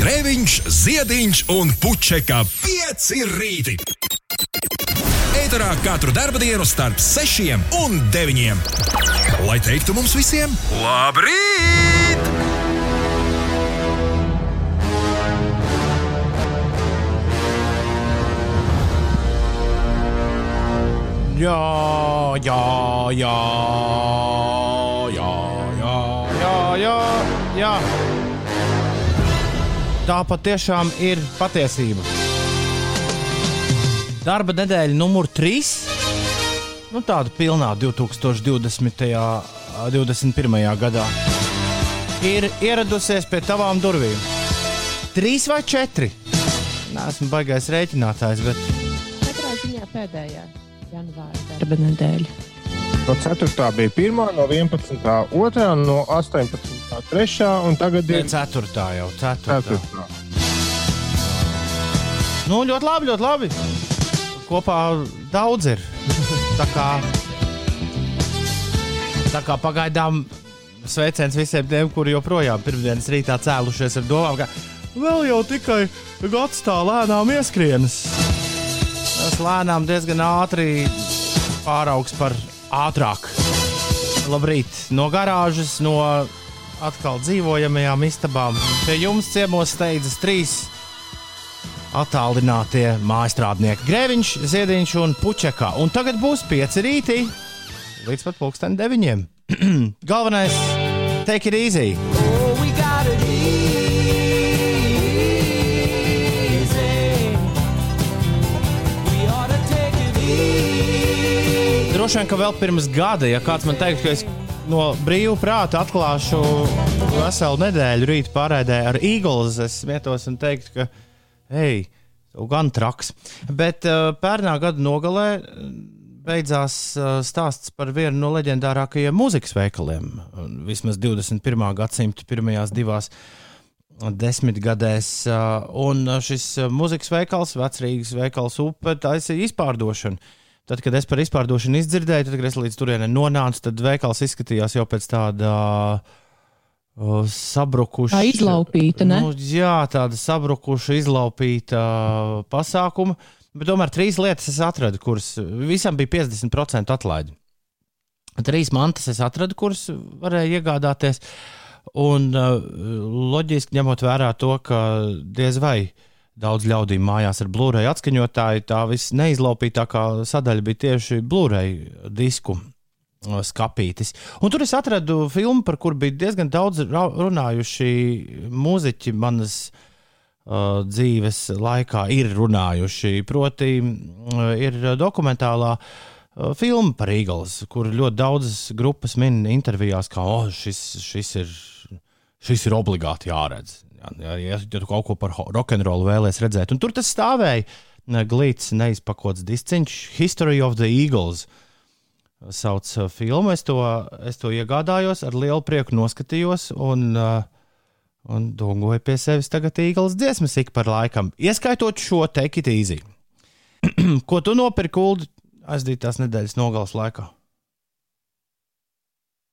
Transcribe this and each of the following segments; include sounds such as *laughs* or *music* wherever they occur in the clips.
Grēviņš, Ziediņš un Puķeka 5 rīti. Eterā katru dienu starp 6 un 9. Lai teiktu mums visiem, labrīt! Jā, jā, jā, jā, jā, jā, jā, jā. Tā patiešām ir patiesība. Darba nedēļa numur 3. Nu, tāda pilnā 2020. 21. gadā ir ieradusies pie tavām durvīm. Trīs vai četri? Nē, esmu baigais rēķinātājs, bet Katrā ziņā pēdējā janvāra darba nedēļa. No 4. bija 1, no 11. 2, no 18. 3. un tagad ir ceturtā jau. Ceturtā. 4. Nu, ļoti labi, ļoti labi. Kopā daudz ir. Tā kā, tā kā pagaidām sveiciens visiem tiem, kuri joprojām pirmdienas rītā cēlušies ar domām, ka vēl jau tikai gads tā lēnām ieskrienas. Tas lēnām diezgan ātri pāraugs par ātrāk. Labrīt, no garāžas, no atkal dzīvojamajām istabām. Pie jums ciemos steidzas trīs attālinātie mājstrādnieki Grēviņš, Ziediņš un Puķekā. Un tagad būs pieci rīti līdz pat pulksten deviņiem. *clears throat* Galvenais - take it easy! Droši vien, ka vēl pirms gada, ja kāds man teikt, ka es no brīvā prāta atklāšu veselu nedēļu rīta pārēdē ar Eagles, es smietos un teiktu, ka, hei, gan traks. Bet uh, pērnā gada nogalē uh, beidzās uh, stāsts par vienu no leģendārākajiem mūzikas veikaliem. Vismaz 21. gadsimta pirmajās divās desmitgadēs. uh, Un šis mūzikas veikals, vecrīgas veikals upe, taisīja izpārdošanu. Tad, kad es par izpārdošanu izdzirdēju, tad, kad es līdz turienei nonācu, tad veikals izskatījās jau pēc tāda uh, sabrukuša. Tā izlaupīta, ne? Nu, jā, tāda sabrukuša, izlaupīta pasākuma. Bet tomēr trīs lietas es atradu, kuras visam bija 50% atlaidi. Trīs mantas es atradu, kuras varēja iegādāties. Un uh, loģiski ņemot vērā to, ka diez vai daudz ļaudīm mājās ar Blu-ray atskaņotāju, tā viss neizlaupītākā sadaļa bija tieši Blu-ray disku uh, skapītis. Un tur es atradu filmu, par kuru bija diezgan daudz runājuši mūziķi manas uh, dzīves laikā, ir runājuši. Proti, uh, ir dokumentālā uh, filma par Eagles, kur ļoti daudzas grupas min intervijās, ka oh, šis, šis, ir, šis ir obligāti jāredz. Ja, ja, ja tu kaut ko par rokenrolu vēlēsies redzēt, un tur tas stāvēja glīts, neizpakots disciņš, History of the Eagles. Sauc uh, filmu. Es to, es to iegādājos, ar lielu prieku noskatījos, un, uh, un dungoju pie sevis tagad īglas dziesmas ik par laikam, ieskaitot šo Take It Easy. *clears throat* Ko tu nopirki kuldi aizdītās nedēļas nogales laikā?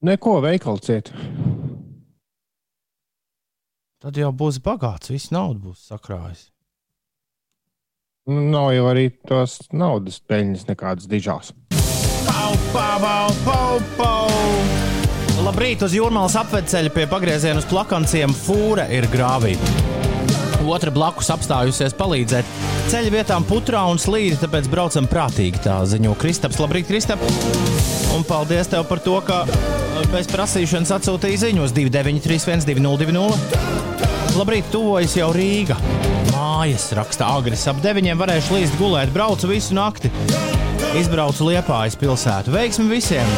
Neko veikalu ciet. Tad jau būs bagāts, viss nauda būs sakrājis. Nu, Nav jau arī tos naudas peļņas nekādas dižās. Pau, pau, pau, pau, pau. Labrīt, uz jūrmālas apveceļa pie pagrieziena uz plakanciem fūra ir grāvī. Otra blakus apstājusies palīdzēt. Ceļa vietām putrā un slīdi, tāpēc braucam prātīgi. Tā ziņo Kristaps. Labrīt, Kristap! Un paldies tev par to, ka bez prasīšanas atsūtīja ziņu uz 293, 202. Labrīt, tuvojas jau Rīga. Mājas raksta agres ap deviņiem varēšu līdz gulēt. Braucu visu nakti. Izbraucu Liepājas pilsētu. Veiksmi visiem!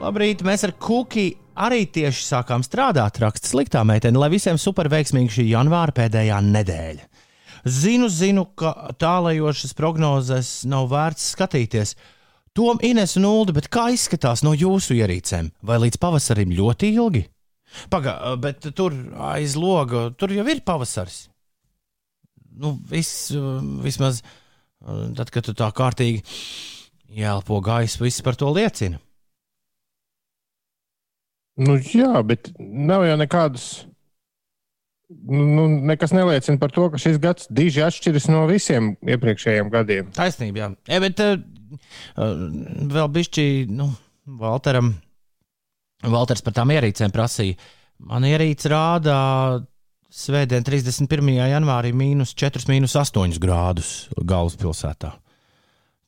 Labrīt, mēs ar Kuki arī tieši sākām strādāt. Raksts sliktā meitene, lai visiem superveiksmīgi šī janvāra pēdējā nedēļa. Zinu, zinu, ka tālajošas prognozes nav vērts skatīties. Tom Ines un Uldi, bet kā izskatās no jūsu ierīcēm? Vai līdz pavasarim ļoti ilgi? Pagaidi, bet tur aiz loga, tur jau ir pavasaris. Nu, viss, vismaz tad, kad tu tā kārtīgi ielpo gaisu, viss par to liecina. Nu, jā, bet nav jau nekādas nu, nekas neliecina par to, ka šis gads diži atšķiras no visiem iepriekšējiem gadiem. Taisnība, jā. E, bet uh, vēl bišķi, nu, Valteram, Valters par tām ierīcēm prasīja. Man ierīce rāda svētdien, 31. janvārī, mīnus 4, mīnus 8 grādus galvaspilsētā.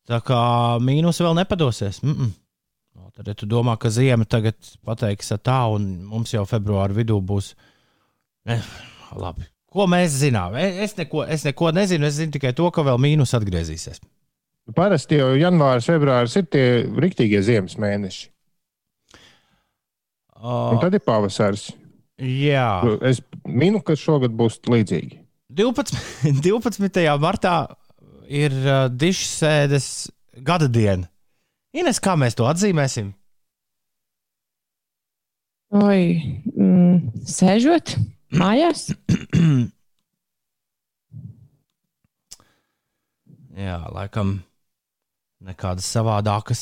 Tā kā mīnus vēl nepadosies. Mm -mm. Tad, ja tu domā, ka ziema tagad pateiks tā, un mums jau februāra vidū būs. Eh, labi. Ko mēs zinām? E, es neko, es neko nezinu. Es zinu tikai to, ka vēl mīnus atgriezīsies. Parasti jau janvāris, februāris ir tie riktīgie ziemas mēneši. Uh, Un tad ir pavasaris. jā, Es minu, ka šogad būs līdzīgi. 12. 12. *laughs* martā ir uh, dišsēdes gada diena. Ines, kā mēs to atzīmēsim? Oi, mm, sēžot mājās. *clears throat* Jā, laikam nekādas savādākas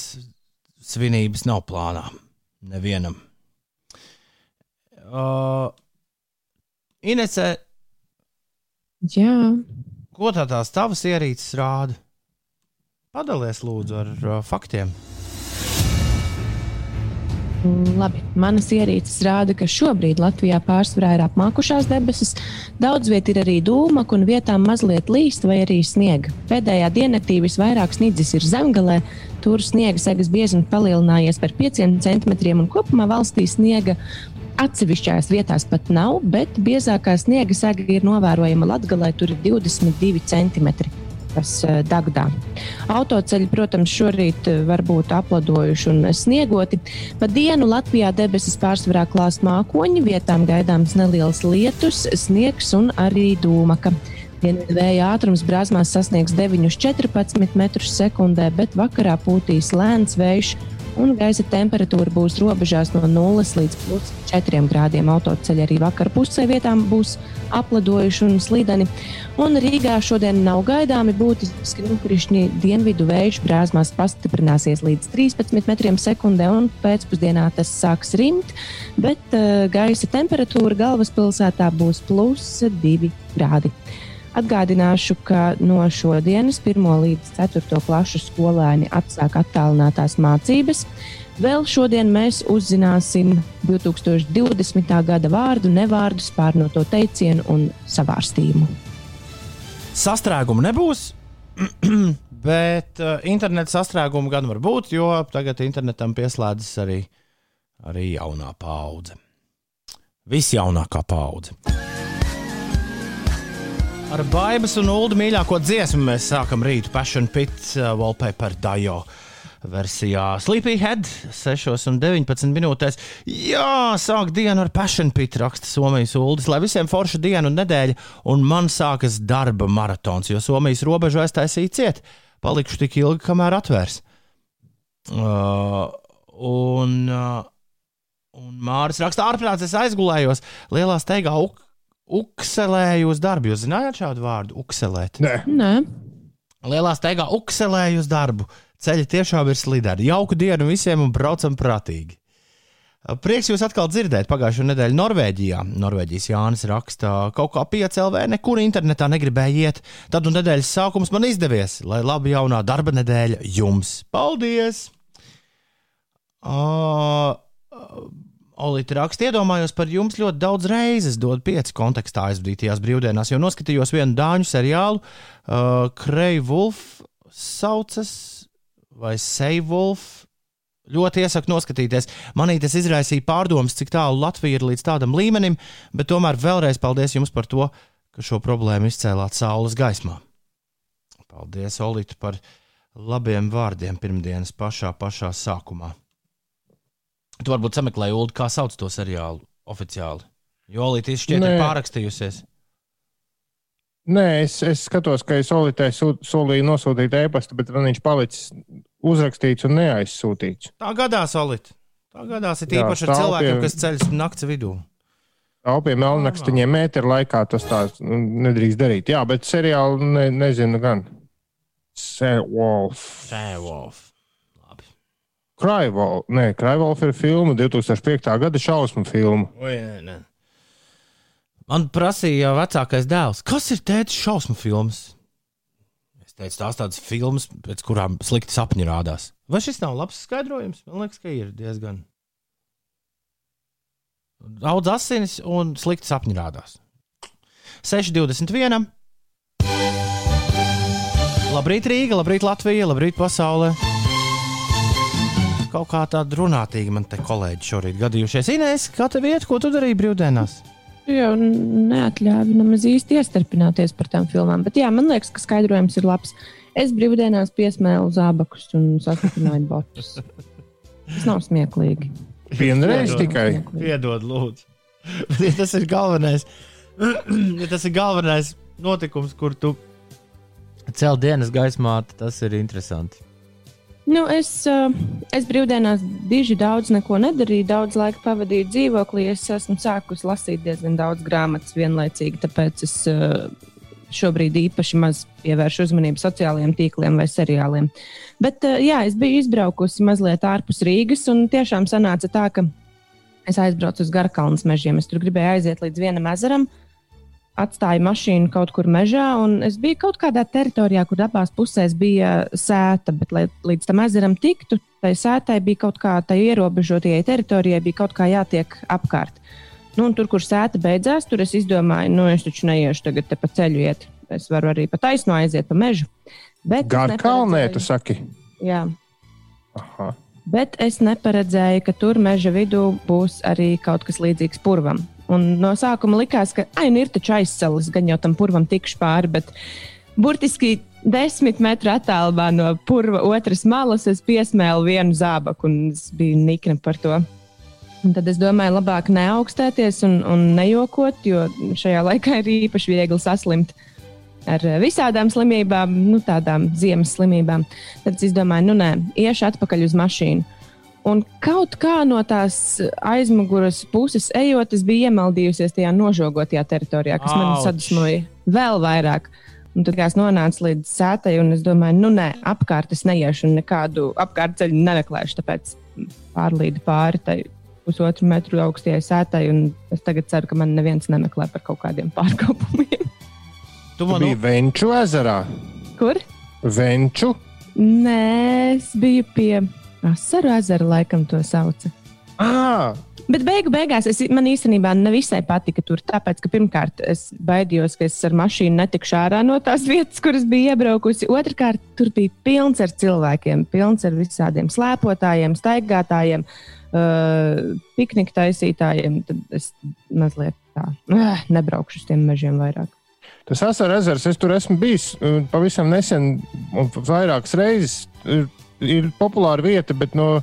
svinības nav plānā. Nevienam. Uh, Inese, Jā, ko tā tās tavas ierīces rāda? Padalies lūdzu ar uh, faktiem. labi. Manas ierīces rāda, ka šobrīd Latvijā pārsvarā ir apmākušās debesis. Daudz vietā ir arī dūma, un vietām mazliet līst vai arī sniega. Pēdējā diennaktī visvairāk sniedzis ir zemgalē. Tur sniega segas biezums palielinājies par 5 centimetriem, un kopumā valstī sniega atsevišķās vietās pat nav, bet biezākā sniega sega ir novērojama Latvijā. Tur ir 22 centimetri. Kas eh, dagdā. Autoceļi, protams, šorīt eh, var būt apladojuši un sniegoti. Pa dienu Latvijā debesis pārsvarā klās mākoņi, vietām gaidāms neliels lietus, sniegs un arī dūmaka. Dienvidu vēja ātrums brāzmās sasniegs 9,14 m2, bet vakarā pūtīs lēns vējš un gaisa temperatūra būs robežās no 0 līdz 4 grādiem. Autoceļi arī vakar pusē vietām būs apladojuši un slīdeni. Un Rīgā šodien nav gaidāmi būtiski nokrišņi. Dienvidu vējš brāzmās pastiprināsies līdz 13 metriem sekundē, un pēcpusdienā tas sāks rimt, bet uh, gaisa temperatūra galvaspilsētā būs plus 2 grādi. Atgādināšu, ka no šodienas 1 līdz 4 klašu skolēni atsāk attālinātās mācības. Vēl šodien mēs uzzināsim 2020. gada vārdu, nevārdu, spārnoto teicienu un savārstījumu. Sastrēgumu nebūs, *clears throat* bet uh, interneta sastrēgumu gan var būt, jo tagad internetam pieslēdzas arī, arī jaunā paudze. Visjaunākā paudze. Ar Baibas un Ulu mīļāko dziesmu mēs sākam rītu Passion Pit uh, Wallpaper Dajo versijā Sleepyhead 6,19 minūtēs. Jā, sāk dienu ar Passion Pit, raksta Somijas Uldis, lai visiem forša diena un nedēļa, un man sākas darba maratons, jo Somijas robežu aiztaisīja ciet. Palikšu tik ilgi, kamēr atvērs. Uh, un, uh, un Māris raksta, ārprāts, es aizgulējos lielā steigā. Uk ukselēju uz darbu. Jūs zinājāt šādu vārdu? Ukselēt. Nē, Nē, Lielā steigā ukselēju uz darbu. Ceļi tiešām ir slideni. Jauku dienu visiem un braucam prātīgi. Prieks jūs atkal dzirdēt. Pagājušā nedēļa Norvēģijā. Norvēģijas Jānis raksta, kaut kā piecēlvē, nekur internetā negribēja iet. Tad un nedēļas sākums man izdevies. Lai labi jaunā darba nedēļa jums. Paldies! Uh, Olīte raksta, iedomājos par jums ļoti daudz reizes, dod pieci kontekstā aizvadītajās brīvdienās, jo noskatījos vienu dāņu seriālu, uh, Krei Wolf saucas, vai Seivulf. Ļoti iesaku noskatīties. Manī tas izraisīja pārdomas, cik tālu Latvija ir līdz tādam līmenim, bet tomēr vēlreiz paldies jums par to, ka šo problēmu izcēlāt saules gaismā. Paldies, Olīte, par labiem vārdiem pirmdienas pašā, pašā sākumā. Tu varbūt sameklēji, Ulu, kā sauc to seriālu oficiāli. Jo Olīte šķiet ir Nē. pārakstījusies. Nē es, es skatos, ka es Olītē sū- solīju nosūtīt e-pastu, bet man viņš palicis uzrakstīts un neaizsūtīts. Tā gadās, Olīte. Tā gadās ir Jā, īpaši ar stāv cilvēkiem, pie- kas ceļas naktas vidū. Alpiem melnakstiņiem mētera laikā tas tā nu, nedrīkst darīt. Jā, bet seriālu ne, nezinu gan. Seawolf. Tēvov. Kraivolf. Nē, Kraivolf ir filma 2005. gada šausmu filma. Oi, nē, nē. Man prasīja vecākais dēls, kas ir tēta šausmu filmas? Es teicu, tās tādas filmas, pēc kurām slikti sapņi rādās. Vai šis nav labs skaidrojums? Man liekas, ka ir diezgan. Daudz asinis un slikti sapņi rādās. 6,21. Labrīt, Rīga, labrīt, Latvija, labrīt, pasaulē. Kaut kā tāda runātīga man te kolēģi šorīt gadījušies. Inês, kā tev iet, ko tu darīji brīvdienās? jau neatļāva nemaz īsti iestarpināties par tām filmām. Bet jā, man liekas, ka skaidrojums ir labs. Es brīvdienās piesmēlu zābakus un sastatināju botus. Tas nav smieklīgi. Vienreiz tikai. Piedod, lūdzu. *laughs* ja tas ir galvenais, *clears throat* ja tas ir galvenais notikums, kur tu cel dienas gaismā, tas ir interesanti. Nu, es, uh, es brīvdienās diži daudz nedarīju, daudz laika pavadīju dzīvoklī. Es esmu sākusi lasīt diezgan daudz grāmatas vienlaicīgi, tāpēc es uh, šobrīd īpaši maz pievēršu uzmanību sociālajiem tīkliem vai seriāliem. Bet uh, jā, es biju izbraukusi mazliet ārpus Rīgas, un tiešām sanāca tā, ka es aizbraucu uz Garkalnas mežiem. Es tur gribēju aiziet līdz vienam ezeram. Atstāju mašīnu kaut kur mežā, un es biju kaut kādā teritorijā, kur abās pusēs bija sēta, bet, lai līdz tam ezeram tiktu, tai sētai bija kaut kā tā ierobežotajai teritorijai, bija kaut kā jātiek apkārt. Nu, tur, kur sēta beidzās, tur es izdomāju, nu, es taču neiešu tagad pa ceļu iet. Es varu arī pa taisno aiziet pa mežu. Gar kalnē, tu saki? Jā. Aha. Bet es neparedzēju, ka tur meža vidū būs arī kaut kas līdzīgs purvam. Un no sākuma likās, ka ai, nu ir taču aizsalis, gan jau tam purvam tikšu pāri. Bet burtiski desmit metru attālumā no purva otras malas es piesmēlu vienu zābaku un es biju nikna par to. Un tad es domāju, labāk neaugstēties un, un nejokot, jo šajā laikā ir īpaši viegli saslimt ar visādām slimībām, nu, tādām ziemas slimībām. Tad es domāju, nu nē, iešu atpakaļ uz mašīnu. Un kaut kā no tās aizmugures puses ejot, es biju iemaldījusies tajā nožogotajā teritorijā, kas Auč. man sadusmoja vēl vairāk. Un tad, es nonācu līdz sētai, un es domāju, nu, nē, apkārt es neiešu un nekādu apkārtceļu nemeklēšu. Tāpēc pārlīdu pāri tai pusotru metru augstajai sētai, un es tagad ceru, ka man neviens nemeklē par kaut kādiem pārkāpumiem. Tu man biji Venču ezerā? Kur? Venču? Nē, es biju pie Asaru ezeru laikam to sauca. Ah! Bet beigu beigās es, man īstenībā nevisai patika tur. Tāpēc, ka pirmkārt, es baidījos, ka es ar mašīnu netikšu ārā no tās vietas, kuras biju iebraukusi. Otrakārt, tur bija pilns ar cilvēkiem, pilns ar visādiem slēpotājiem, staigātājiem, uh, piknika taisītājiem. Tad es mazliet tā uh, nebraukšu uz tiem mežiem vairāk. Tas asaru ezers, es tur esmu bijis pavisam nesen, un vairākas reizes ir populāra vieta, bet no,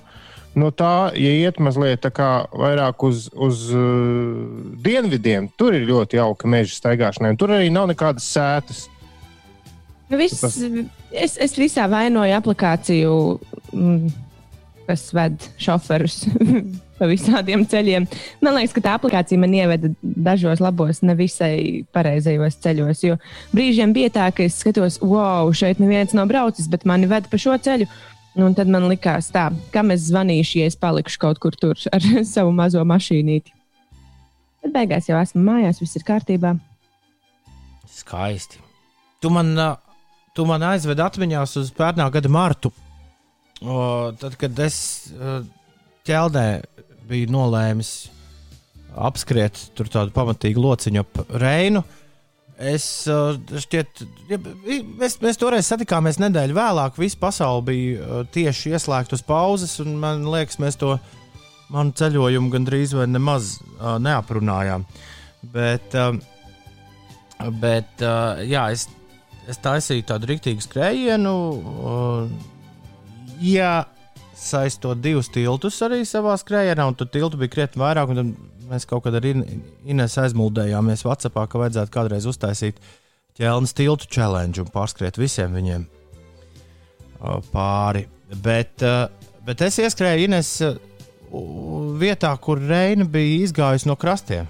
no tā, ja iet mazliet vairāk uz, uz uh, dienvidiem, tur ir ļoti jauka meža staigāšanai. Tur arī nav nekādas sētas. Nu, viss, tas... es, es visā vainoju aplikāciju, mm, kas ved šoferus *laughs* pa visādiem ceļiem. Man liekas, ka tā aplikācija man ieveda dažos labos, nevisai pareizajos ceļos. Jo brīžiem bija tā, ka es skatos, wow, šeit neviens nav braucis, bet mani ved pa šo ceļu. Un tad man likās, tā, kam es zvanīšu, ja es palikšu kaut kur tur ar *laughs* savu mazo mašīnīti. Bet beigās jau esmu mājās, viss ir kārtībā. Skaisti. Tu man, tu man aizvedi atmiņās uz pērnā gada martu. O, tad, kad es ķeldē biju nolēmis apskriet tādu pamatīgu lociņu ap Reinu. Es uh, šķiet, ja, mēs, mēs toreiz satikāmies nedēļu vēlāk. Visa pasaule bija uh, tieši ieslēgta uz pauzes, un man liekas, mēs to manu ceļojumu gandrīz vai nemaz uh, neaprunājām. Bet, bet jā, es, es taisīju tādu rīktīgu skrējienu, iesaistot divus tiltus arī savā skrējienā, un tur tiltu bija krietni vairāk. Mēs kaut kad ar Ines aizmuldējāmies Vācijā, ka vajadzētu kādreiz uztaisīt ķelnes tiltu challenge un pārskriet visiem viņiem pāri. Bet, bet es ieskrēju Ines vietā, kur Reina bija izgājusi no krastiem.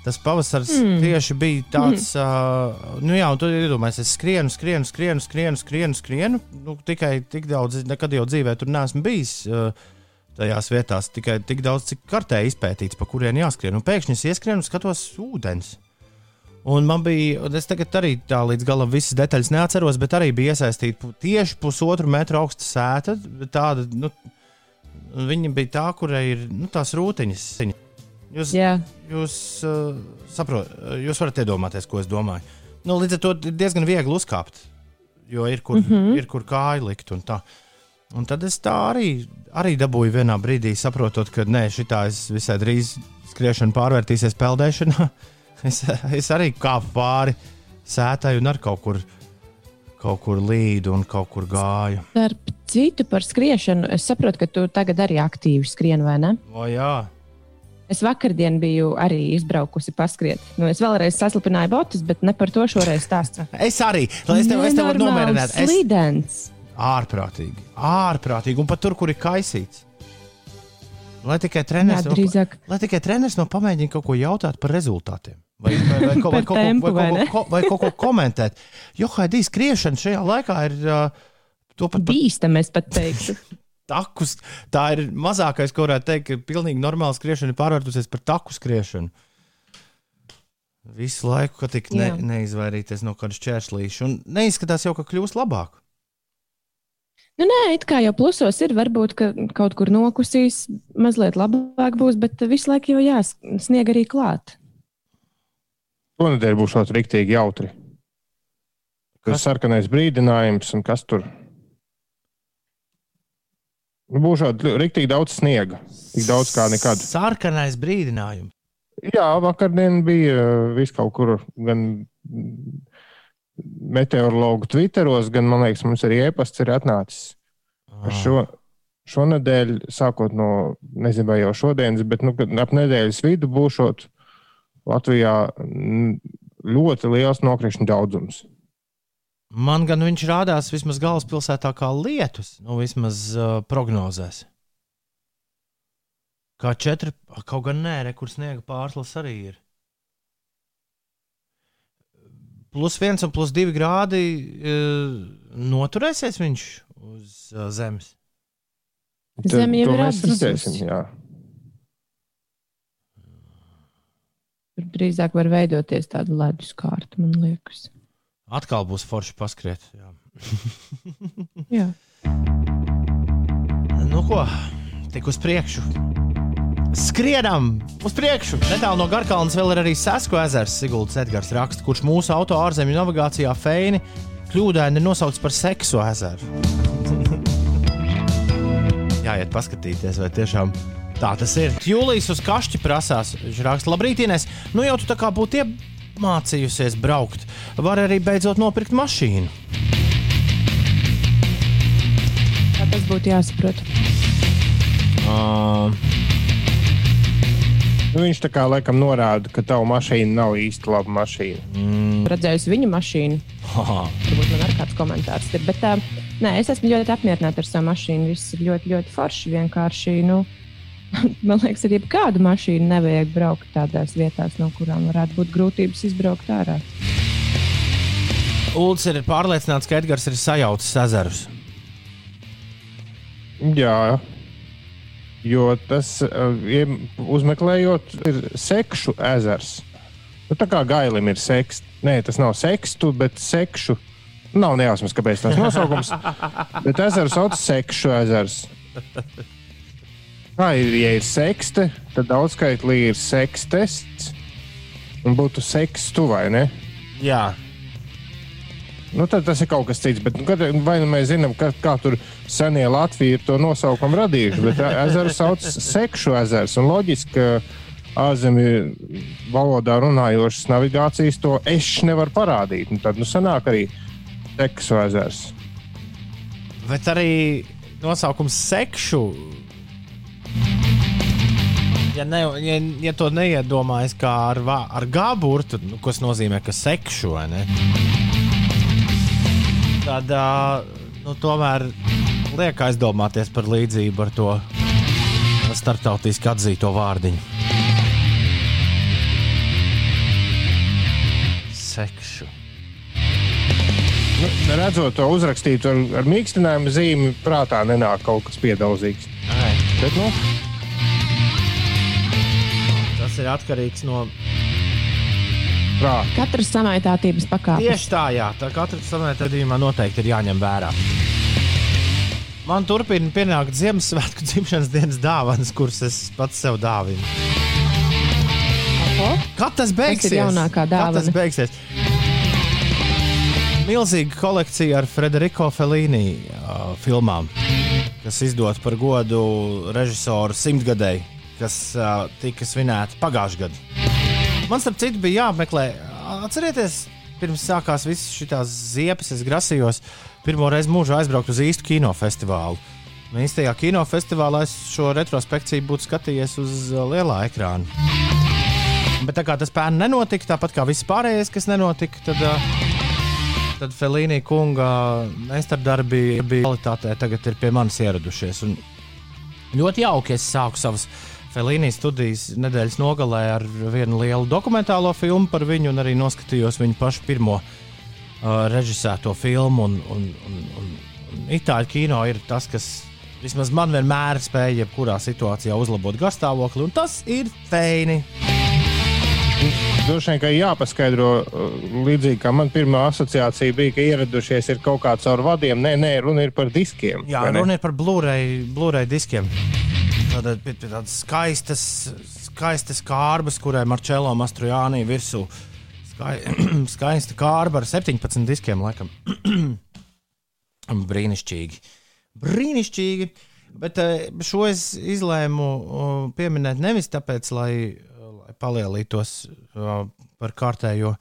Tas pavasaris mm. tieši bija tāds, mm. uh, nu jā, un tu iedomājies, es skrienu, skrienu, skrienu, skrienu, skrienu, skrienu. Nu, tikai tik daudz, nekad jau dzīvē tur neesmu bijis. Uh, tajās vietās, tikai tik daudz, cik kartē izpētīts, pa kurien jāskrien. Un pēkšņi es ieskrienu un skatos ūdens. Un man bija, es tagad arī tā līdz galam visas detaļas neatceros, bet arī bija iesaistīta tieši pusotru metru augsta sēta. Tāda, nu, viņa bija tā, kurai ir nu, tās rūtiņas. Jūs, Jā, jūs, uh, saprot, jūs varat iedomāties, ko es domāju. Nu, līdz ar to ir diezgan viegli uzkāpt, jo ir kur, mm -hmm. ir kur kāju likt. Un, tā. Un tad es tā arī, arī dabūju vienā brīdī, saprotot, ka nē, šī tā es visai drīz skriešana pārvērtīsies peldēšanā. *laughs* Es, es arī kāpu pāri sētai un ar kaut kur, kaut kur līdu un kaut kur gāju. starp citu par skriešanu. Es saprotu, ka tu tagad arī aktīvi skrieni, vai ne? O, jā, Es vakardien biju arī izbraukusi paskriet. Nu, es vēlreiz saslapināju botus, bet ne par to šoreiz stāstu. *laughs* es arī. Lai es tev, es tev varu nomierināt. Es, Slidens. Ārprātīgi, ārprātīgi, un pat tur, kur ir kaisīts. Lai tikai treneris, Jā, drīzāk. no, lai tikai treneris no pamēģina kaut ko jautāt par rezultātiem. Vai, vai, vai, ko- *laughs* vai, kaut ko- tempu, vai, vai ne? ko- ko- vai kaut ko komentēt. Jo Haidī skriešana šajā laikā ir uh, to pat Bīstami, es pat teiktu. *laughs* takus. Tā ir mazākais, ko varētu teikt, ka pilnīgi normāla skriešana ir pārvērtusies par taku skriešanu. Visu laiku, ka tik ne, neizvairīties no kāda šķēršļīša. Un neizskatās jau, ka kļūs labāk. Nu, nē, it kā jau plusos ir. Varbūt ka kaut kur nokusīs, mazliet labāk būs, bet visu laiku jau jāsnieg arī klāt. Šonadēļ būs šāds rīktīgi jautri. Kas? Tas sarkanais brīdinājums un kas tur. Nu, būs šādi rīktīgi daudz sniega. Tik daudz kā nekad. Sarkanais brīdinājums. Jā, vakardien bija uh, vis kaut kur gan meteorologu twitteros, gan, man liekas, mums arī e-pasts ir atnācis. Ar Šo, šonadēļ, sākot no, nezinu, vai jau šodienas, bet nu, ap nedēļas vidu būšot Latvijā ļoti liels nokrišņu daudzums. Man gan viņš rādās vismaz galvaspilsētā kā lietus, nu vismaz uh, prognozēs. Kā četri, ah, kaut gan nē, re, kur sniega pārslas arī ir. Plus viens un plus divi grādi uh, noturēsies viņš uz uh, zemes. Tad Zeme jau to ir jā. Tur drīzāk var veidoties tāda ledus kārta, man liekas. Atkal būs forši paskriet. Jā. *laughs* Jā. Nu ko, tik uz priekšu. Skrienam uz priekšu. Netālu no Garkalnas vēl ir arī Sasko ezers. Siguldas Edgars raksta, kurš mūsu auto ārzemju navigācijā feini kļūdaini ir nosaukts par seksu ezeru. *laughs* Jāiet paskatīties, vai tiešām tā tas ir. Jūlijas uz kašķi prasās. Viņš raksta, labrīt, Inês. Nu jau tu tā kā būtu iemācījusies braukt. Var arī beidzot nopirkt mašīnu. Tas būtu jāsaprot. Uh, Nu, viņš tā kā laikam norāda, ka tava mašīna nav īsti laba mašīna. Redzējusi viņa mašīnu. haha. Varbūt man arī kāds komentārs ir. Bet, uh, nē, es esmu ļoti apmierināta ar savu mašīnu. Viss ir ļoti, ļoti forši. Vienkārši, nu, *laughs* man liekas, ar jebkādu mašīnu nevajag braukt tādās vietās, no kurām varētu būt grūtības izbraukt ārā. Ulds ir pārliecināts, ka Edgars ir sajaucis ezerus. Jā, jo tas, iem- uzmeklējot, ir sekšu ezers. Nu, tā kā gailim ir seks, nē, tas nav sekstu, bet sekšu. Nav nejausmas, kāpēc tas nosaukums. *laughs* bet ezeru sauc sekšu ezers. Kā ir, ja ir sekste, tad daudzskaitlī ir sekstests. Un būtu sekstu vai ne? Jā, Nu, tad tas ir kaut kas cits. Bet, nu, kad, vai nu mēs zinām, ka, kā tur senie Latviji ir to nosaukumu radījuši, bet e- ezeru sauc sekšu ezers. Un loģiski, ka ārzemju valodā runājošas navigācijas to ešs nevar parādīt. Un tad nu, sanāk arī seksu ezers. bet arī nosaukums sekšu. Ja, ne, ja, ja to neiedomājas kā ar, ar gāburtu, nu, kas nozīmē, ka sekšu vai ne? Tad ā, nu, tomēr liek aizdomāties par līdzību ar to starptautiski atzīto vārdiņu. Sekšu. Nu, redzot to uzrakstītu ar, ar mīkstinājumu zīmi, prātā nenāk kaut kas piedauzīgs. Ai. Bet, nu, Tas ir atkarīgs no prāta. Katras samaitātības pakāpes. Tieši tā, jā. Tā katra samērā gadījumā noteikti ir jāņem vērā. Man turpina pienākt Ziemassvētku dzimšanas dienas dāvanas, kuras es pats sev dāvinu. Kad tas beigsies? jaunākā Kad dāvana? tas beigsies? Milzīga kolekcija ar Frederico Felīni uh, filmām, kas izdota par godu režisoru simtgadēji, kas uh, tika svinēta pagājušajā gadā. Man, starp citu, bija jāapmeklē. Atcerieties, pirms sākās visas šīs ziepes, es grasījos pirmo reizi mūžā aizbraukt uz īstu kinofestivālu. Un Īstajā kinofestivālā es šo retrospekciju būtu skatījies uz uh, lielā ekrāna. Bet tā kā tas pērn nenotika, tāpat kā viss pārējais, kas nenotika, tad, uh, tad Felīnija kunga meistardarbi bija kvalitātē, tagad ir pie manis ieradušies. Un ļoti jauki es sāku savas Felīnijas studijas nedēļas nogalē ar vienu lielu dokumentālo filmu par viņu, un arī noskatījos viņu pašu pirmo uh, režisēto filmu. Un, un, un, un, un Itāļu kino ir tas, kas vismaz man vienmēr spēja jebkurā situācijā uzlabot garstāvokli, un tas ir feini. Droši vien, ka jāpaskaidro, uh, līdzīgi kā man pirmā asociācija bija, ka ieradušies ir kaut kāds ar vadiem. Nē, nē, runa ir par diskiem. Jā, runa ir par Blu-ray, Blu-ray diskiem. Tātad pie- pie tādas skaistas, skaistas kārbas, kurai Marčēlo Mastrojānī virsū. Skai, *clears throat* skaista kārba ar 17 diskiem, laikam. *clears throat* Brīnišķīgi. Brīnišķīgi. Bet eh, šo es izlēmu uh, pieminēt nevis tāpēc, lai, lai palielītos uh, par kārtējo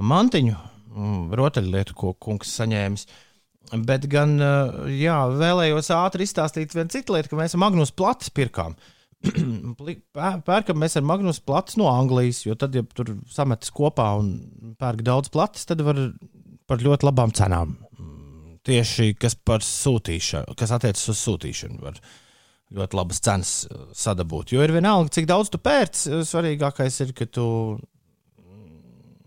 mantiņu, mm, rotaļlietu, ko kungs saņēmis. Bet gan uh, jā, vēlējos ātri izstāstīt vienu citu lietu, ka mēs Magnus Platus pirkām. *clears throat* Pērkam mēs ar Magnus Platus no Anglijas, jo tad, ja tur sametas kopā un pērk daudz platus, tad var par ļoti labām cenām. Mm, Tieši kas par sūtīšanu, kas attiecas uz sūtīšanu, var ļoti labas cenas uh, sadabūt. Jo ir vienalga, cik daudz tu pērc, uh, svarīgākais ir, ka tu.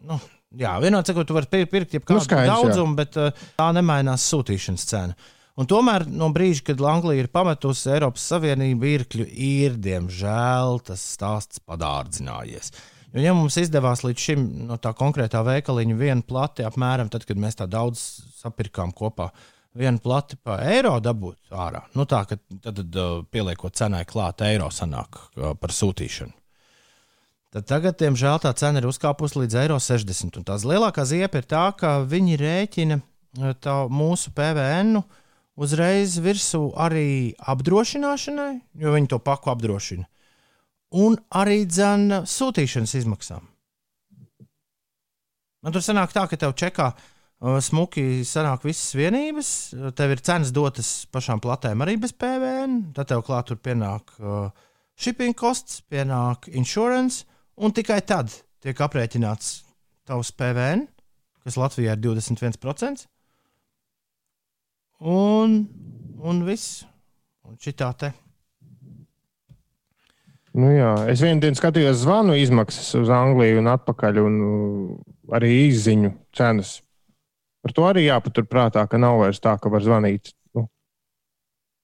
Nu, jā, vienot sakot, tu vari pir- pirkt jebkādu Nu, skaidrs, jā. daudzumu, bet uh, tā nemainās sūtīšanas cena. Un tomēr no brīža, kad Anglija ir pametusi Eiropas Savienību, virkļu ir, diemžēl, tas stāsts padārdzinājies. Jo, ja mums izdevās līdz šim no tā konkrētā veikaliņa vienu plati, apmēram tad, kad mēs tā daudz sapirkām kopā, vienu plati pa eiro dabūt ārā, nu tā, ka tad, tad uh, pieliekot cenai klāt eiro sanāk uh, par sūtīšanu. Tad tagad, diemžēl, tā cena ir uzkāpusi līdz eiro 60. Un tās lielākā ziepa ir tā, ka viņi rēķina uh, tā mūsu PVN uzreiz virsū arī apdrošināšanai, jo viņi to paku apdrošina un arī dzēna sūtīšanas izmaksām. Man tur sanāk tā, ka tev čekā uh, smuki sanāk visas vienības, tev ir cenas dotas pašām platēm arī bez PVN, tad tev klāt tur pienāk uh, shipping costs, pienāk insurance, un tikai tad tiek aprēķināts tavs PVN, kas Latvijā ir 21%. Un, un viss. Un šitā te. Nu, jā, es vienu dienu skatījos zvanu izmaksas uz Angliju un atpakaļ, un uh, arī izziņu cenas. Par to arī jāpaturprātā, ka nav vairs tā, ka var zvanīt nu,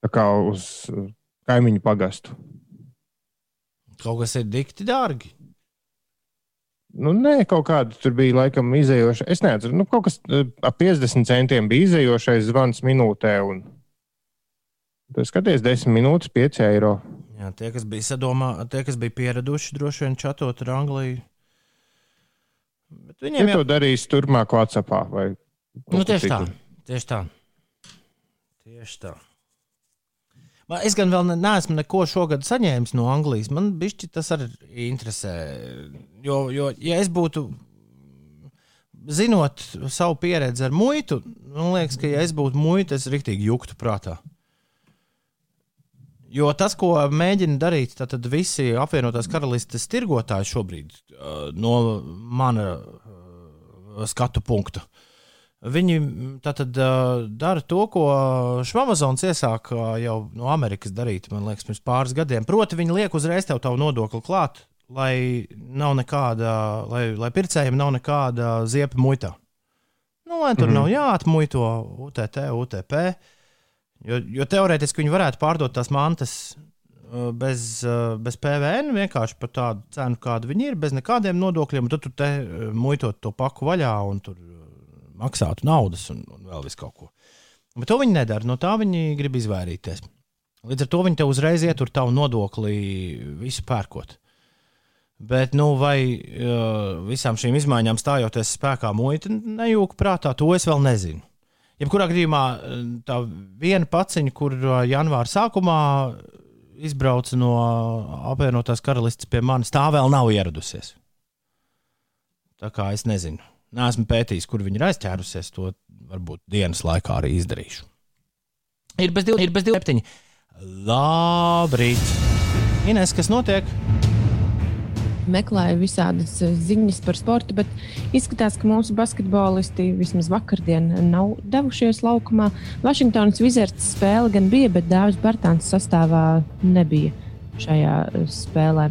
tā kā uz uh, kaimiņu pagastu. Kaut kas ir dikti dārgi. Nu, nē, kaut kāda tur bija laikam izējoša. Es nezinu, nu, kaut kas uh, ap 50 centiem bija izējošais zvans minūtē. Un... Tu skaties, 10 minūtes, 5 eiro. Jā, tie, kas bija sadomā, tie, kas bija pieraduši, droši vien čatot ar Angliju. Bet Ja viņiem jau to darīs turpmāk, Whatsappā vai nu, tieši tā. Tieši tā. Tieši tā. Man- Es gan vēl ne- neesmu neko šogad saņēmis no Anglijas. Man bišķi tas arī interesē. Jo, jo ja es būtu, zinot savu pieredzi ar muitu, man liekas, ka, ja es būtu muita, es riktīgi juktu prātā. Jo tas, ko mēģina darīt visi apvienotās karalistes tirgotāji šobrīd, uh, no mana uh, skatu punkta, viņi tātad uh, dara to, ko Švamazons iesāka jau no Amerikas darīt, man liekas, pirms pāris gadiem. Proti, viņi liek uzreiz tev tavu nodokli klāt, lai nav nekāda, lai, lai pircējiem nav nekāda ziepa muitā. Nu, lai tur mm -hmm. nav jāatmuito UTT, UTP. Jo, jo teorētiski viņi varētu pārdot tās mantas bez, bez PVN, vienkārši par tādu cenu, kāda viņi ir, bez nekādiem nodokļiem. Tad tu te muitot to paku vaļā un tur maksātu naudas un, un vēl visu kaut ko. Bet to viņi nedara. No tā viņi grib izvairīties. Līdz ar to viņi te uzreiz ietur tavu nodokli visu pērkot. Bet, nu, vai uh, visām šīm izmaiņām stājoties spēkā, muita nejūka prātā, to es vēl nezinu. Jebkurā gadījumā tā viena paciņa, kur janvāra sākumā izbrauca no apvienotās karalistes pie manis, tā vēl nav ieradusies. Tā kā es nezinu. Nē, esmu pētījis, kur viņi ir aizķērusies. To varbūt dienas laikā arī izdarīšu. Ir bez 27. Labrīt! Ines, kas notiek? meklēju visādas eh, ziņas par sportu, bet izskatās, ka mūsu basketbolisti vismaz vakardien nav devušies laukumā. Vašingtonas Wizards spēle gan bija, bet Dārzs Bartāns sastāvā nebija šajā eh, spēlē.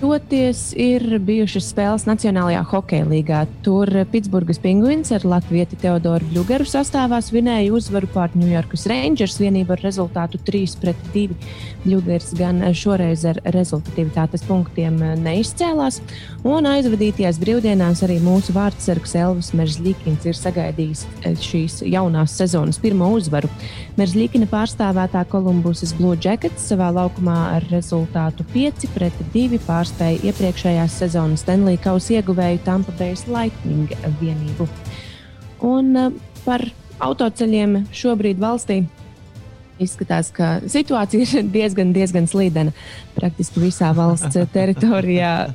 Toties ir bijušas spēles Nacionālajā hokeja līgā. Tur Pitsburgas pingvīns ar Latviju Teodoru Blugeru sastāvā svinēja uzvaru pār New Yorkas Rangers vienību ar rezultātu 3-2. Bļūgers gan šoreiz ar rezultatīvitātes punktiem neizcēlās, un aizvadītajās brīvdienās arī mūsu vārdsargs Elvis Meržļīkins ir sagaidījis šīs jaunās sezonas pirmo uzvaru. Meržļīkina pārstāvētā Kolumbusas Blue Jackets savā laukumā ar rezultātu 5-2 pārspēja iepriekšējās sezonas Stanley Kausa ieguvēju Tampa Bay Lightning vienību. Un eh, par autoceļiem šobrīd valstī Izskatās, ka situācija ir diezgan, diezgan slīdena. Praktiski visā valsts *laughs* teritorijā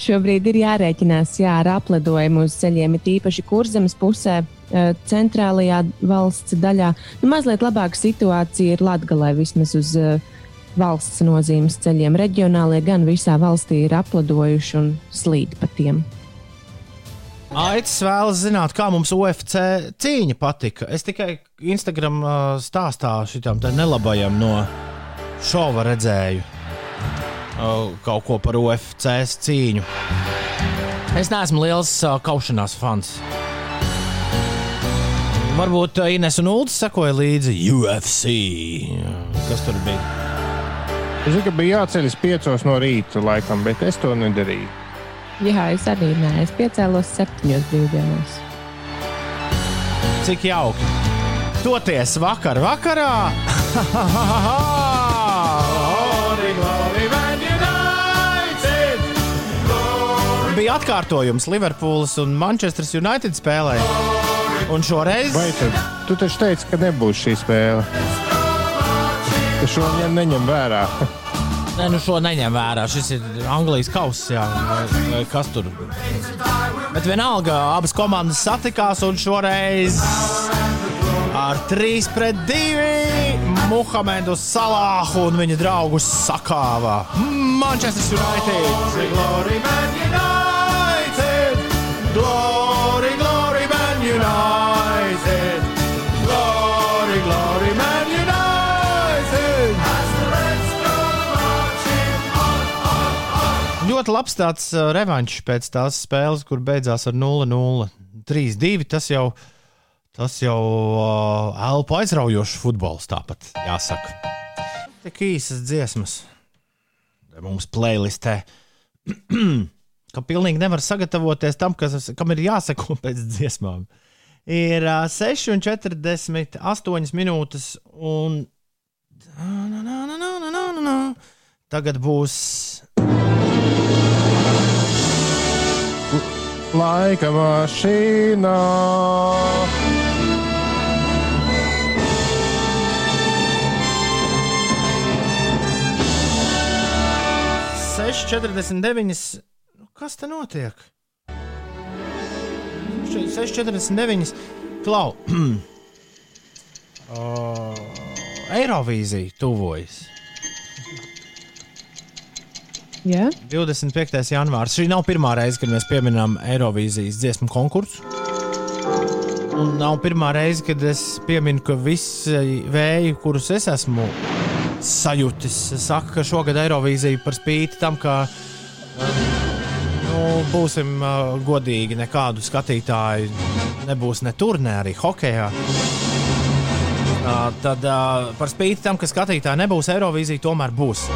šobrīd ir jārēķinās jā, ar apledojumu uz ceļiem, it īpaši kurzemes pusē, eh, centrālajā valsts daļā. Nu, mazliet labāka situācija ir Latvijā, vismaz uz uh, valsts nozīmes ceļiem. Reģionālie gan visā valstī ir apledojuši un slīd pa tiem. Aicis vēlas zināt, kā mums UFC cīņa patika. Es tikai Instagram stāstā šitam nelabajam no šova redzēju kaut ko par UFC cīņu. Es neesmu liels kaušanās fans. Varbūt Ines un Ulus sekoja līdzi UFC. Kas tur bija? Es zinu, ka bija jāceļas piecos no rīta, laikam, bet es to nedarīju. Jā, es arī nē, es piecēlos septiņos brīvdienās. Cik jauki! Toties vakar, vakarā! *laughs* Bija atkārtojums Liverpools un Manchester United spēlē. Un šoreiz. Vai tad? Tu taču teici, ka nebūs šī spēle. Šo neņem vērā. *laughs* Nē, nu šo neņem vērā. Šis ir Anglijas kausa, jā, vai, vai kas tur. Bet vienalga, abas komandas satikās un šoreiz ar 3 pret 2 Muhamedu Salāhu un viņa draugus sakāvā. Manchester United! Ļoti labs tāds uh, revanšs pēc tās spēles, kur beidzās ar 0-0, 3-2. Tas jau, tas jau uh, elpu aizraujošs futbols, tāpat jāsaka. Tik īsas dziesmas mums playlistē. *clears throat* ka pilnīgi nevar sagatavoties tam, kas, kam ir jāseko *laughs* pēc dziesmām. Ir uh, 6,48 minūtes, un tagad būs laika mašīnā. Seši, četrdesmit deviņas. Nu, kas te notiek? 6,49. Klau. *clears throat* uh, Eirovīzija tuvojas. Yeah. 25. janvārs. Šī nav pirmā reize, kad mēs pieminām Eirovīzijas dziesmu konkursu. Un nav pirmā reize, kad es pieminu, ka visi vēji, kurus es esmu sajūtis, saka, ka šogad Eirovīzija par spīti tam, ka nu, būsim uh, godīgi, nekādu skatītāju nebūs ne tur, ne arī hokeja. Uh, tad uh, par spīti tam, ka skatītāji nebūs Eirovīzija, tomēr būs.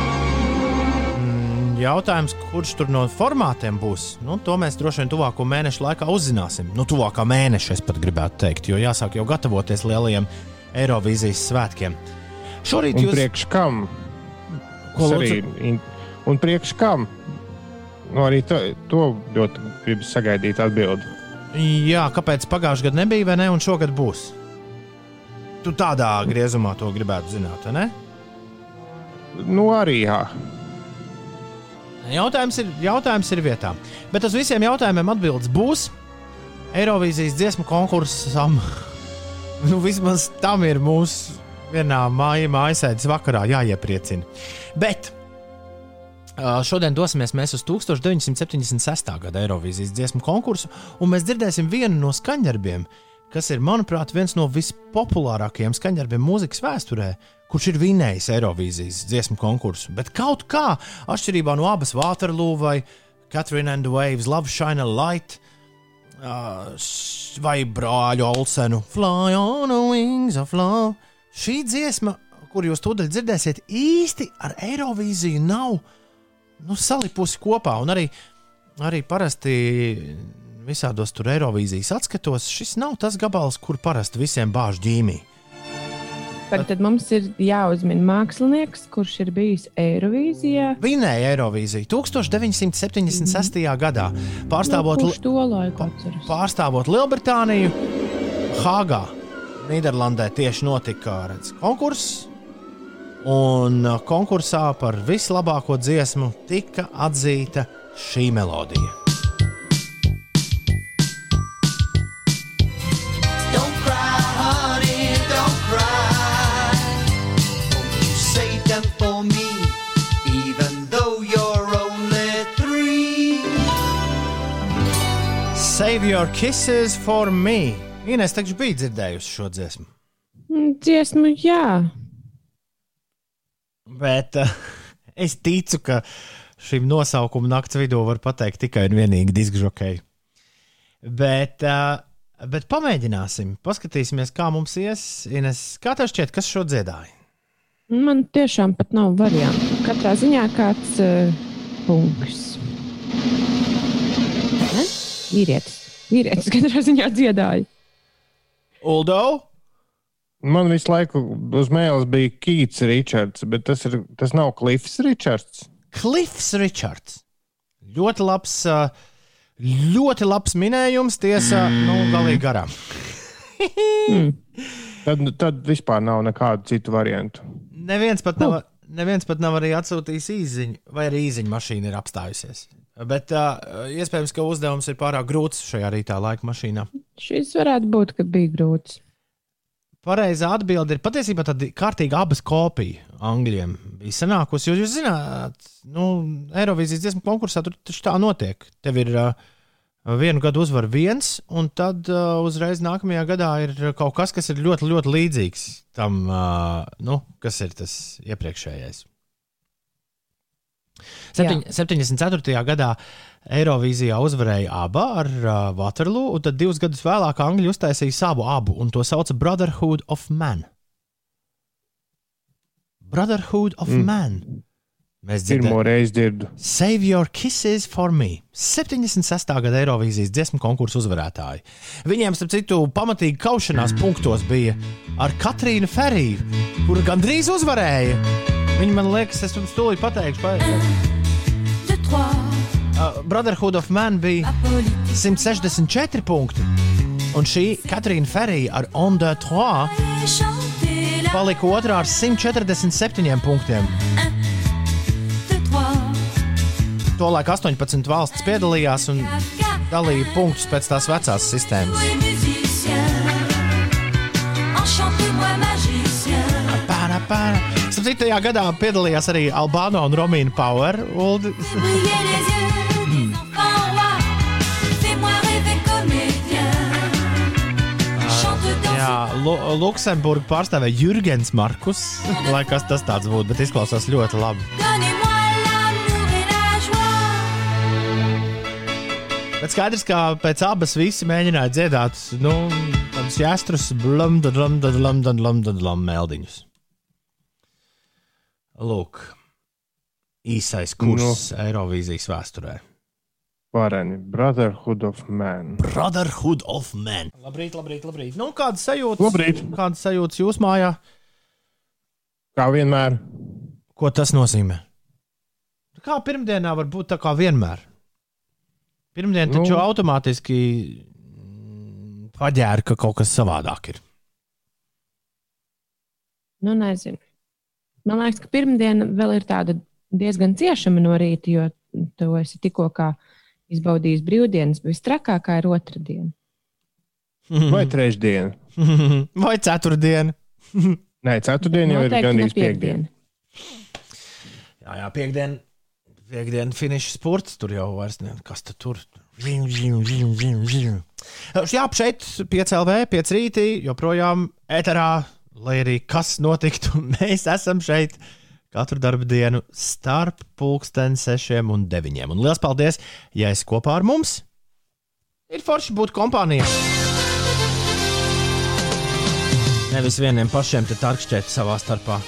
Mm, jautājums, kurš tur no formātiem būs, nu, to mēs droši vien tuvāko mēnešu laikā uzzināsim. Nu, tuvākā mēneša, es pat gribētu teikt, jo jāsāk jau gatavoties lielajiem Eirovīzijas svētkiem. Šorīt Un jūs priekš kam? Ko arī in- Un priekš kam? Nu, arī to, to ļoti gribu sagaidīt atbildi. Jā, kāpēc pagājušajā gadā nebija, vai ne, un šogad būs? Tu tādā griezumā to gribētu zināt, vai ne? Nu, arī jā. Jautājums ir, jautājums ir vietā. Bet uz visiem jautājumiem atbildes būs. Eirovīzijas dziesmu konkursam. *laughs* nu, vismaz tam ir mūsu vienā māja, mājasēdes vakarā jāiepriecina. Bet šodien dosimies mēs uz 1976. gada Eirovīzijas dziesmu konkursu, un mēs dzirdēsim vienu no skaņdarbiem, kas ir, manuprāt, viens no vispopulārākajiem skaņdarbiem mūzikas vēsturē, kurš ir vinējis Eirovīzijas dziesmu konkursu. Bet kaut kā, atšķirībā no abas Waterloo vai Catherine and the Waves, Love Shine a Light. Uh, vai brāļu Olsenu Fly on the Wings of Love. Šī dziesma, kur jūs tūdaļ dzirdēsiet, īsti ar Eirovīziju nav nu, salipusi kopā. Un arī, arī parasti visādos tur Eirovīzijas atskatos, šis nav tas gabals, kur parasti visiem bāž ģīmī. Tad, tad mums ir jāuzmina mākslinieks, kurš ir bijis Eirovīzijā. Vinēja Eirovīziju 1976. gadā, pārstāvot, Nu, to laiku atceras? pārstāvot Lielbritāniju, Hāgā, Nīderlandē tieši notika redz, konkurss. Un uh, konkursā par vislabāko dziesmu tika atzīta šī melodija. Save your kisses for me. Ines taču bija dzirdējusi šo dziesmu. Mm, Dziesmu, jā. Bet uh, es ticu, ka šim nosaukumam naktas vidū var pateikt tikai un vienīgi diskžokēji. Bet, uh, bet pamēģināsim, paskatīsimies, kā mums ies. Ines, kā tev šķiet, kas šo dziedāja? Man tiešām pat nav variantu. Katrā ziņā kāds uh, punkts. Vīrietis. Vīrietis katrā ziņā dziedāja. Uldo? Man visu laiku uz mēles bija Kīts Ričards, bet tas, ir, tas nav Klifs Ričards. Klifs Ričards. Ļoti labs, ļoti labs minējums, tiesa, nu, galīgi garām. Tad, tad vispār nav nekādu citu variantu. Neviens pat nav, neviens pat nav arī atsūtījis īziņu, vai arī īziņa mašīna ir apstājusies. Bet uh, iespējams, ka uzdevums ir pārāk grūts šajā rītā laika mašīnā. Šis varētu būt, ka bija grūts. Pareizā atbilde ir patiesībā tāda kārtīga abas kopija angļiem. Bija sanākusi, jo jūs zināt, nu, Eirovīzijas dziesmu konkursā tur taču tā notiek. Tev ir uh, vienu gadu uzvar viens, un tad uh, uzreiz nākamajā gadā ir kaut kas, kas ir ļoti, ļoti līdzīgs tam, uh, nu, kas ir tas iepriekšējais. Septiņ, 74. gadā Eirovīzijā uzvarēja abi ar uh, Waterloo, un tad divus gadus vēlāk Angļi uztaisīja savu abu, un to sauca Brotherhood of Man. Brotherhood of mm. Man. Mēs Pirmo dzirdējām, reizi dzirdu. Save Your Kisses for Me. 76. gada Eirovīzijas dziesmu konkursu uzvarētāji. Viņiem, starp citu, pamatīgi kaušanās punktos bija ar Katrīnu Feriju, kura gandrīz uzvarēja. Viņa man liekas, es jums tūlīt pateikšu, uh, Brotherhood of Man bija politique 164 punkti. Un šī Katrīna Ferija ar On the Trois palika otrā ar 147 punktiem. Tolaik 18 valsts piedalījās un dalīja punktus pēc tās vecās sistēmas. et musicien. Tajā gadā piedalījās arī Albāno un Romīna Power. Uldi. Jā, Lu Luksemburgu pārstāvēja Jurgens Markus. Lai kas tas tāds būtu, bet izklausās ļoti labi. Bet skaidrs, ka pēc abas visi mēģināja dziedāt nu, Tādus jāstrus, blum, blum, blum, blum, blum, meldiņus. Lūk, īsais kurs no. Eirovīzijas vēsturē. Vareni, Brotherhood of Man. Brotherhood of Man. Labrīt, labrīt, labrīt. Nu, kādas sajūtas? Labrīt. Kādas sajūtas jūs mājā? Kā vienmēr. Ko tas nozīmē? Kā pirmdienā var būt tā kā vienmēr? Pirmdien taču Nu. automātiski mm, paģēra, ka kaut kas savādāk ir. Nu, nezinu. Man liekas, ka pirmdiena vēl ir tāda diezgan ciešama no rīta, jo tu esi tikko kā izbaudījis brīvdienas, bet visstrakākā ir otrdiena. *laughs* Vai trešdiena? *laughs* Vai ceturtdiena? Nē, ceturtdiena jau ir gandrīz piekdiena. Jā, jā piekdiena. Piekdiena finiša sports. Tur jau vairs ne, kas tad tur. Žim. Jā, šeit piecēlē, piec rītī, joprojām ēterā, lai arī kas notiktu, *laughs* mēs esam šeit katru darbu dienu starp pulksten sešiem un deviņiem. Un liels paldies, ja esi kopā ar mums. Ir forši būt kompānijā. Nevis vieniem pašiem te tarkšķēt savā starpā.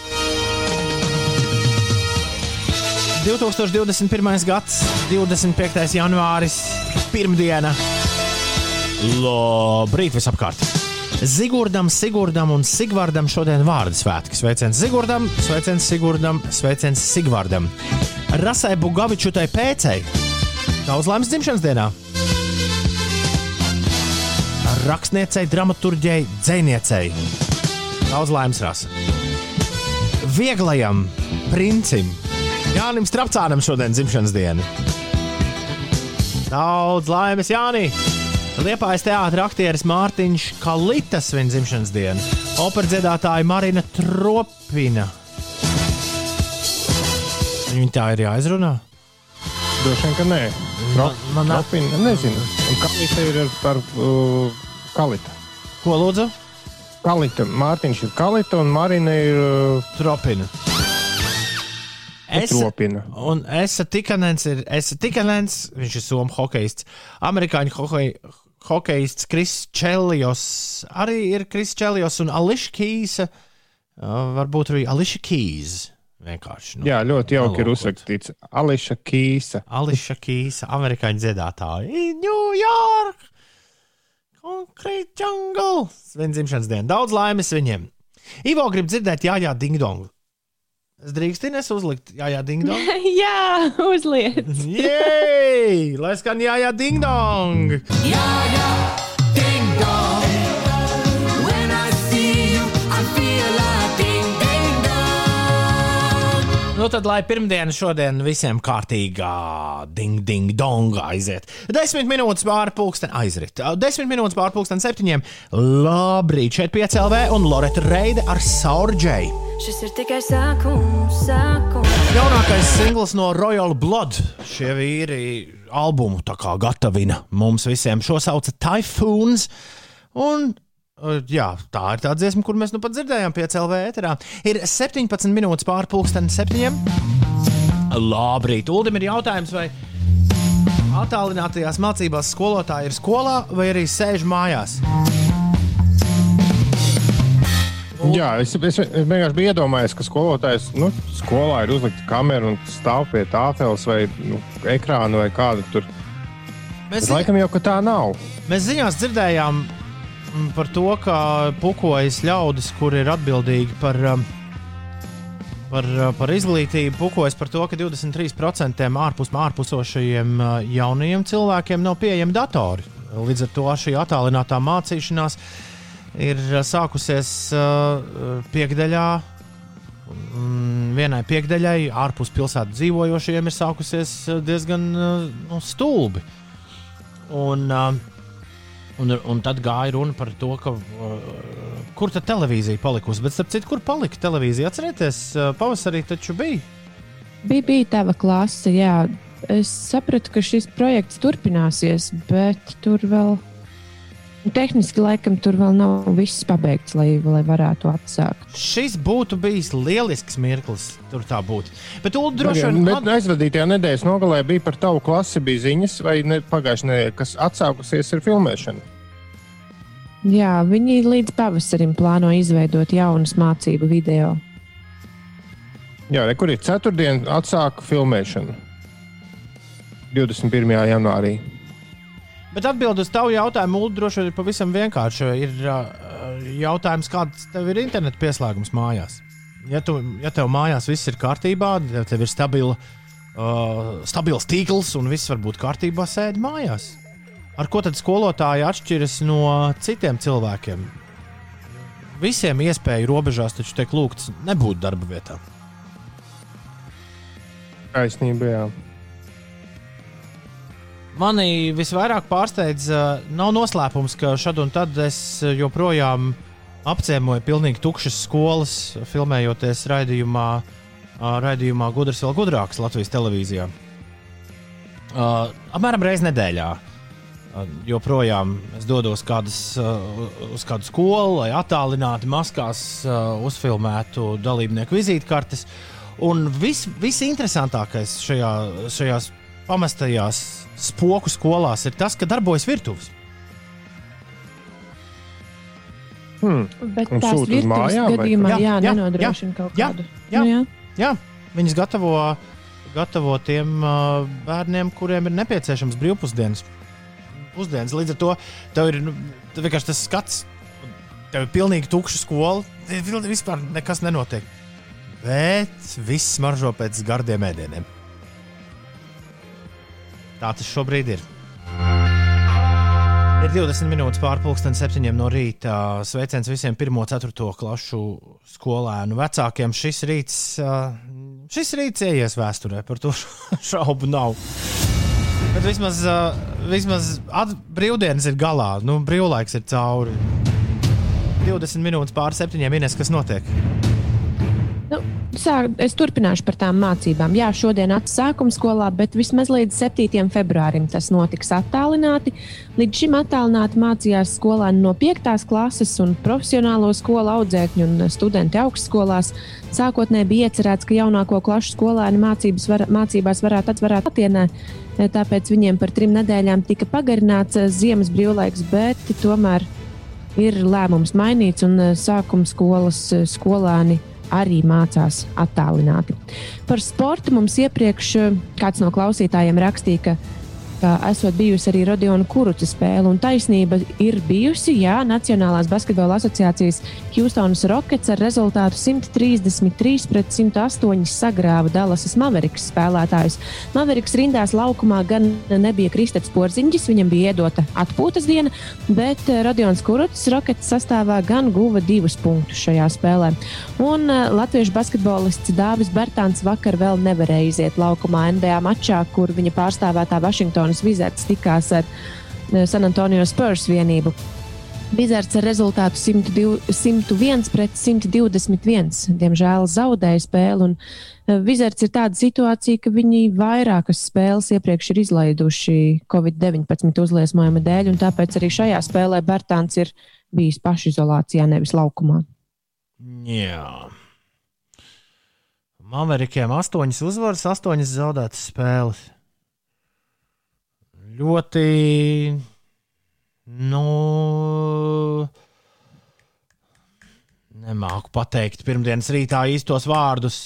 2021. gads, 25. janvāris, pirmdiena. Labrīt, visapkārt! Zigurdam, Sigurdam un Sigvardam šodien vārdu svētki. Sveiciens Zigurdam, sveiciens Sigurdam, sveiciens Sigvardam. Rasai Bugavičutai pēcei. Daudz laimes dzimšanas dienā! Rakstniecei, dramaturģei, dzēniecei. Daudz laimes rasa. Vieglajam princim, Jānim Strapcānam šodien dzimšanas diena. Daudz laimes, Jāni! Liepājas teātris aktieris Mārtiņš Kalitas viņa dzimšanas diena. Opera dziedātāja Marina Tropina. Viņa tā ir jāizrunā. Droši vien, ka nē. Man- man nā- Tropina, nezinu. Un Kalita ir par uh, Kalita. Ko lūdzu? Kalita. Mārtiņš ir Kalita un Marina ir uh, Tropina. Es, Tropina. un Esa Tikanens ir Esa Tikanens, viņš ir somu hokejists. Amerikāņu hokej, hokejists Kris Čelijos arī ir Kris Čelijos un Ališa Kīsa. Uh, varbūt arī Ališa Kīs. Vienkārši. Nu, Jā, ļoti jauki ir uzrakstīts. Ališa Kīsa. Ališa Kīsa, amerikāņu dziedātāja. New York! Concrete jungle! Svin dzimšanas diena. Daudz laimes viņiem. Ivo grib dzirdēt, jā, jā, ding dong. Es drīkstu nes uzlikt, jā, jā, ding dong. *laughs* Jā, uzliet! Jej! Lai skan, jā, jā, ding dong! Yeah, yeah, Nu tad, lai pirmdiena šodien visiem kārtīgā ding, ding, dong aiziet. Desmit minūtes pāri pulksten aizrit. Desmit minūtes pāri pulksten septiņiem. Labrīt, šeit piecēlē un Loreta Reide ar Saurģēju. Šis ir tikai sākums, sākums. Jaunākais singls no Royal Blood. Šie vīri albumu tā kā gatavina mums visiem. Šo sauc Typhoons. Un, jā, tā ir tā dziesma, kur mēs nu pat dzirdējām pie CLV ēterā. Ir 17 minūtes pāri pulksteni septiņiem. Labrīt, Uldim ir jautājums, vai attālinātajās mācībās skolotāji ir skolā vai arī sēž mājās? Jā, es, es, vienkārši biju iedomājies, ka skolotājs nu, skolā ir uzlikta kamera un stāv pie tāfeles vai nu, ekrāna vai kāda tur. Mēs, Bet laikam jau ka tā nav. Mēs ziņās dzirdējām mm, par to, ka pukojas ļaudis, kur ir atbildīgi par, um, par, uh, par izglītību, pukojas par to, ka 23% ārpus ārpusošajiem uh, jaunajiem cilvēkiem nav pieejami datori. Līdz ar to šī attālinātā mācīšanās ir uh, sākusies piekdaļā. Mm, Vienai piekdaļai ārpus pilsētas dzīvojošiem ir sākusies diezgan nu, stulbi. Un, uh, un, un tad gāja runa par to, ka, uh, kur tad televīzija palikusi. Bet, starp citu, kur palika televīzija? Atcerieties, uh, pavasarī taču bija. Bija, bija tava klase, jā. Es sapratu, ka šis projekts turpināsies, bet tur vēl. Tehniski, laikam, tur vēl nav viss pabeigts, lai, lai varētu atsākt. Šis būtu bijis lielisks mirklis, tur tā būtu. Bet, Ulu, droši vien, Bet aizvadītajā nedēļas nogalē bija par tavu klasi, bija ziņas, vai ne, pagājušajā nedēļā, kas atsākusies ar filmēšanu. Jā, viņi līdz pavasarim plāno izveidot jaunas mācību video. Jā, re, kur ir ceturtdiena, atsāka filmēšanu. 21. janvārī. Bet atbild uz tavu jautājumu, Ulu, droši vien ir pavisam vienkārši. Ir uh, jautājums, kāds tev ir interneta pieslēgums mājās? Ja, tu, ja tev mājās viss ir kārtībā, ja tev ir stabila, uh, stabils tīkls un viss var būt kārtībā, sēdi mājās. Ar ko tad skolotāji atšķiras no citiem cilvēkiem? Visiem iespēju robežās taču tiek lūgts nebūt darba vietā. Taisnība, jā. Mani visvairāk pārsteidz, nav noslēpums, ka šad un tad es joprojām apciemoju pilnīgi tukšas skolas, filmējoties raidījumā, raidījumā Gudrs vēl gudrāks Latvijas televīzijā. Uh, apmēram reizi nedēļā. Uh, joprojām es dodos kādas, uh, uz kādu skolu, lai attālināti maskās uh, uzfilmētu dalībnieku vizītkartes. Un viss visinteresantākais šajā, šajās pamestajās spoku skolās ir tas, ka darbojas virtuves. Hmm. Bet Un tās virtuves mājām, gadījumā jā, Jā, jā, jā, nenodrošina kaut jā, kādu. jā. Nu, jā. Jā, viņas gatavo, gatavo tiem uh, bērniem, kuriem ir nepieciešams brīvpusdienas. Pusdienas. Līdz ar to tev ir nu, tev vienkārši tas skats, tev ir pilnīgi tukša skola, tev vispār nekas nenotiek. Bet viss smaržo pēc gardiem ēdieniem. Tā tas šobrīd ir. Ir 20 minūtes pārpusdienas, 7 no rīta. Sveiciens visiem 1-4 klašu skolēnu vecākiem. Šis rīts, šis rīts ieies vēsturē, par to *laughs* šaubu nav. Bet vismaz, vismaz brīvdienas ir galā, nu, brīvlaiks ir cauri. 20 minūtes pār 7 minūtes, kas notiek. Sāk, es turpināšu par tām mācībām. Jā, šodien atsākuma skolā, bet vismaz līdz 7. februārim tas notiks attālināti. Līdz šim attālināti mācījās skolēni no 5. klases un profesionālo skolu audzēkņu un studenti augstskolās. Sākotnēji bija iecerēts, ka jaunāko klašu skolēni var, mācībās varētu atverēt atienē. Tāpēc viņiem par trim nedēļām tika pagarināts ziemas brīvlaiks, bet tomēr ir lēmums mainīts un sākuma skolas skolēni arī mācās attālināti. Par sportu mums iepriekš eh, kāds no klausītājiem rakstīja, ka, ka esot bijusi arī Rodiona Kuruca spēle, un taisnība ir bijusi. Jā, Nacionālās basketbola asociācijas Houstonas Rockets ar rezultātu 133 pret 108 sagrāva Dallasas Maveriks spēlētājus. Maveriks rindās laukumā gan nebija Kristēns Porziņģis, viņam bija iedota atpūtas diena, bet eh, Rodions Kurucs Rockets sastāvā gan guva divus punktus šajā spēlē. Un uh, latviešu basketbolists Dāvis Bērtāns vakar vēl nevarēja iziet laukumā NBA mačā, kur viņa pārstāvētā Vašingtonas Wizards tikās ar uh, San Antonio Spurs vienību. Bizards ar rezultātu 102, 101 pret 121. Diemžēl zaudēja spēli. Un eh, ir tāda situācija, ka viņi vairākas spēles iepriekš ir izlaiduši Covid-19 uzliesmojuma dēļ, un tāpēc arī šajā spēlē Bērtāns ir bijis pašizolācijā, nevis laukumā. Jā. Maverikiem astoņas uzvaras, astoņas zaudētas spēles. Ļoti. Nu. Nemāku pateikt pirmdienas rītā īstos vārdus.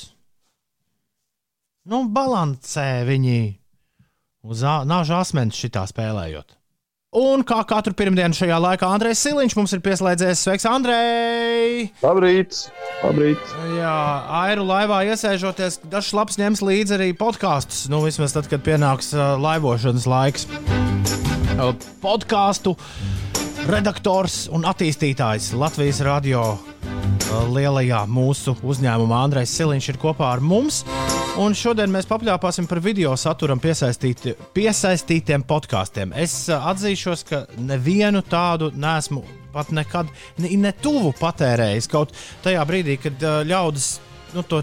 Nu, balansē viņi uz nāžu asmens šitā spēlējot. Un kā katru pirmdienu šajā laikā Andrēs Siliņš mums ir pieslēdzies. Sveiks, Andrej! Labrīt! Labrīt. Jā, airu laivā iesēžoties, dažs labs ņems līdzi arī podkāstus. Nu, vismaz tad, kad pienāks uh, laivošanas laiks. Uh, podkāstu redaktors un attīstītājs Latvijas radio lielajā mūsu uzņēmumā Andrejs Siliņš ir kopā ar mums. Un šodien mēs papļāpāsim par video saturam piesaistīti, piesaistītiem podkāstiem. Es uh, atzīšos, ka nevienu tādu nesmu pat nekad ne, ne tuvu patērējis. Kaut tajā brīdī, kad uh, ļaudis nu, to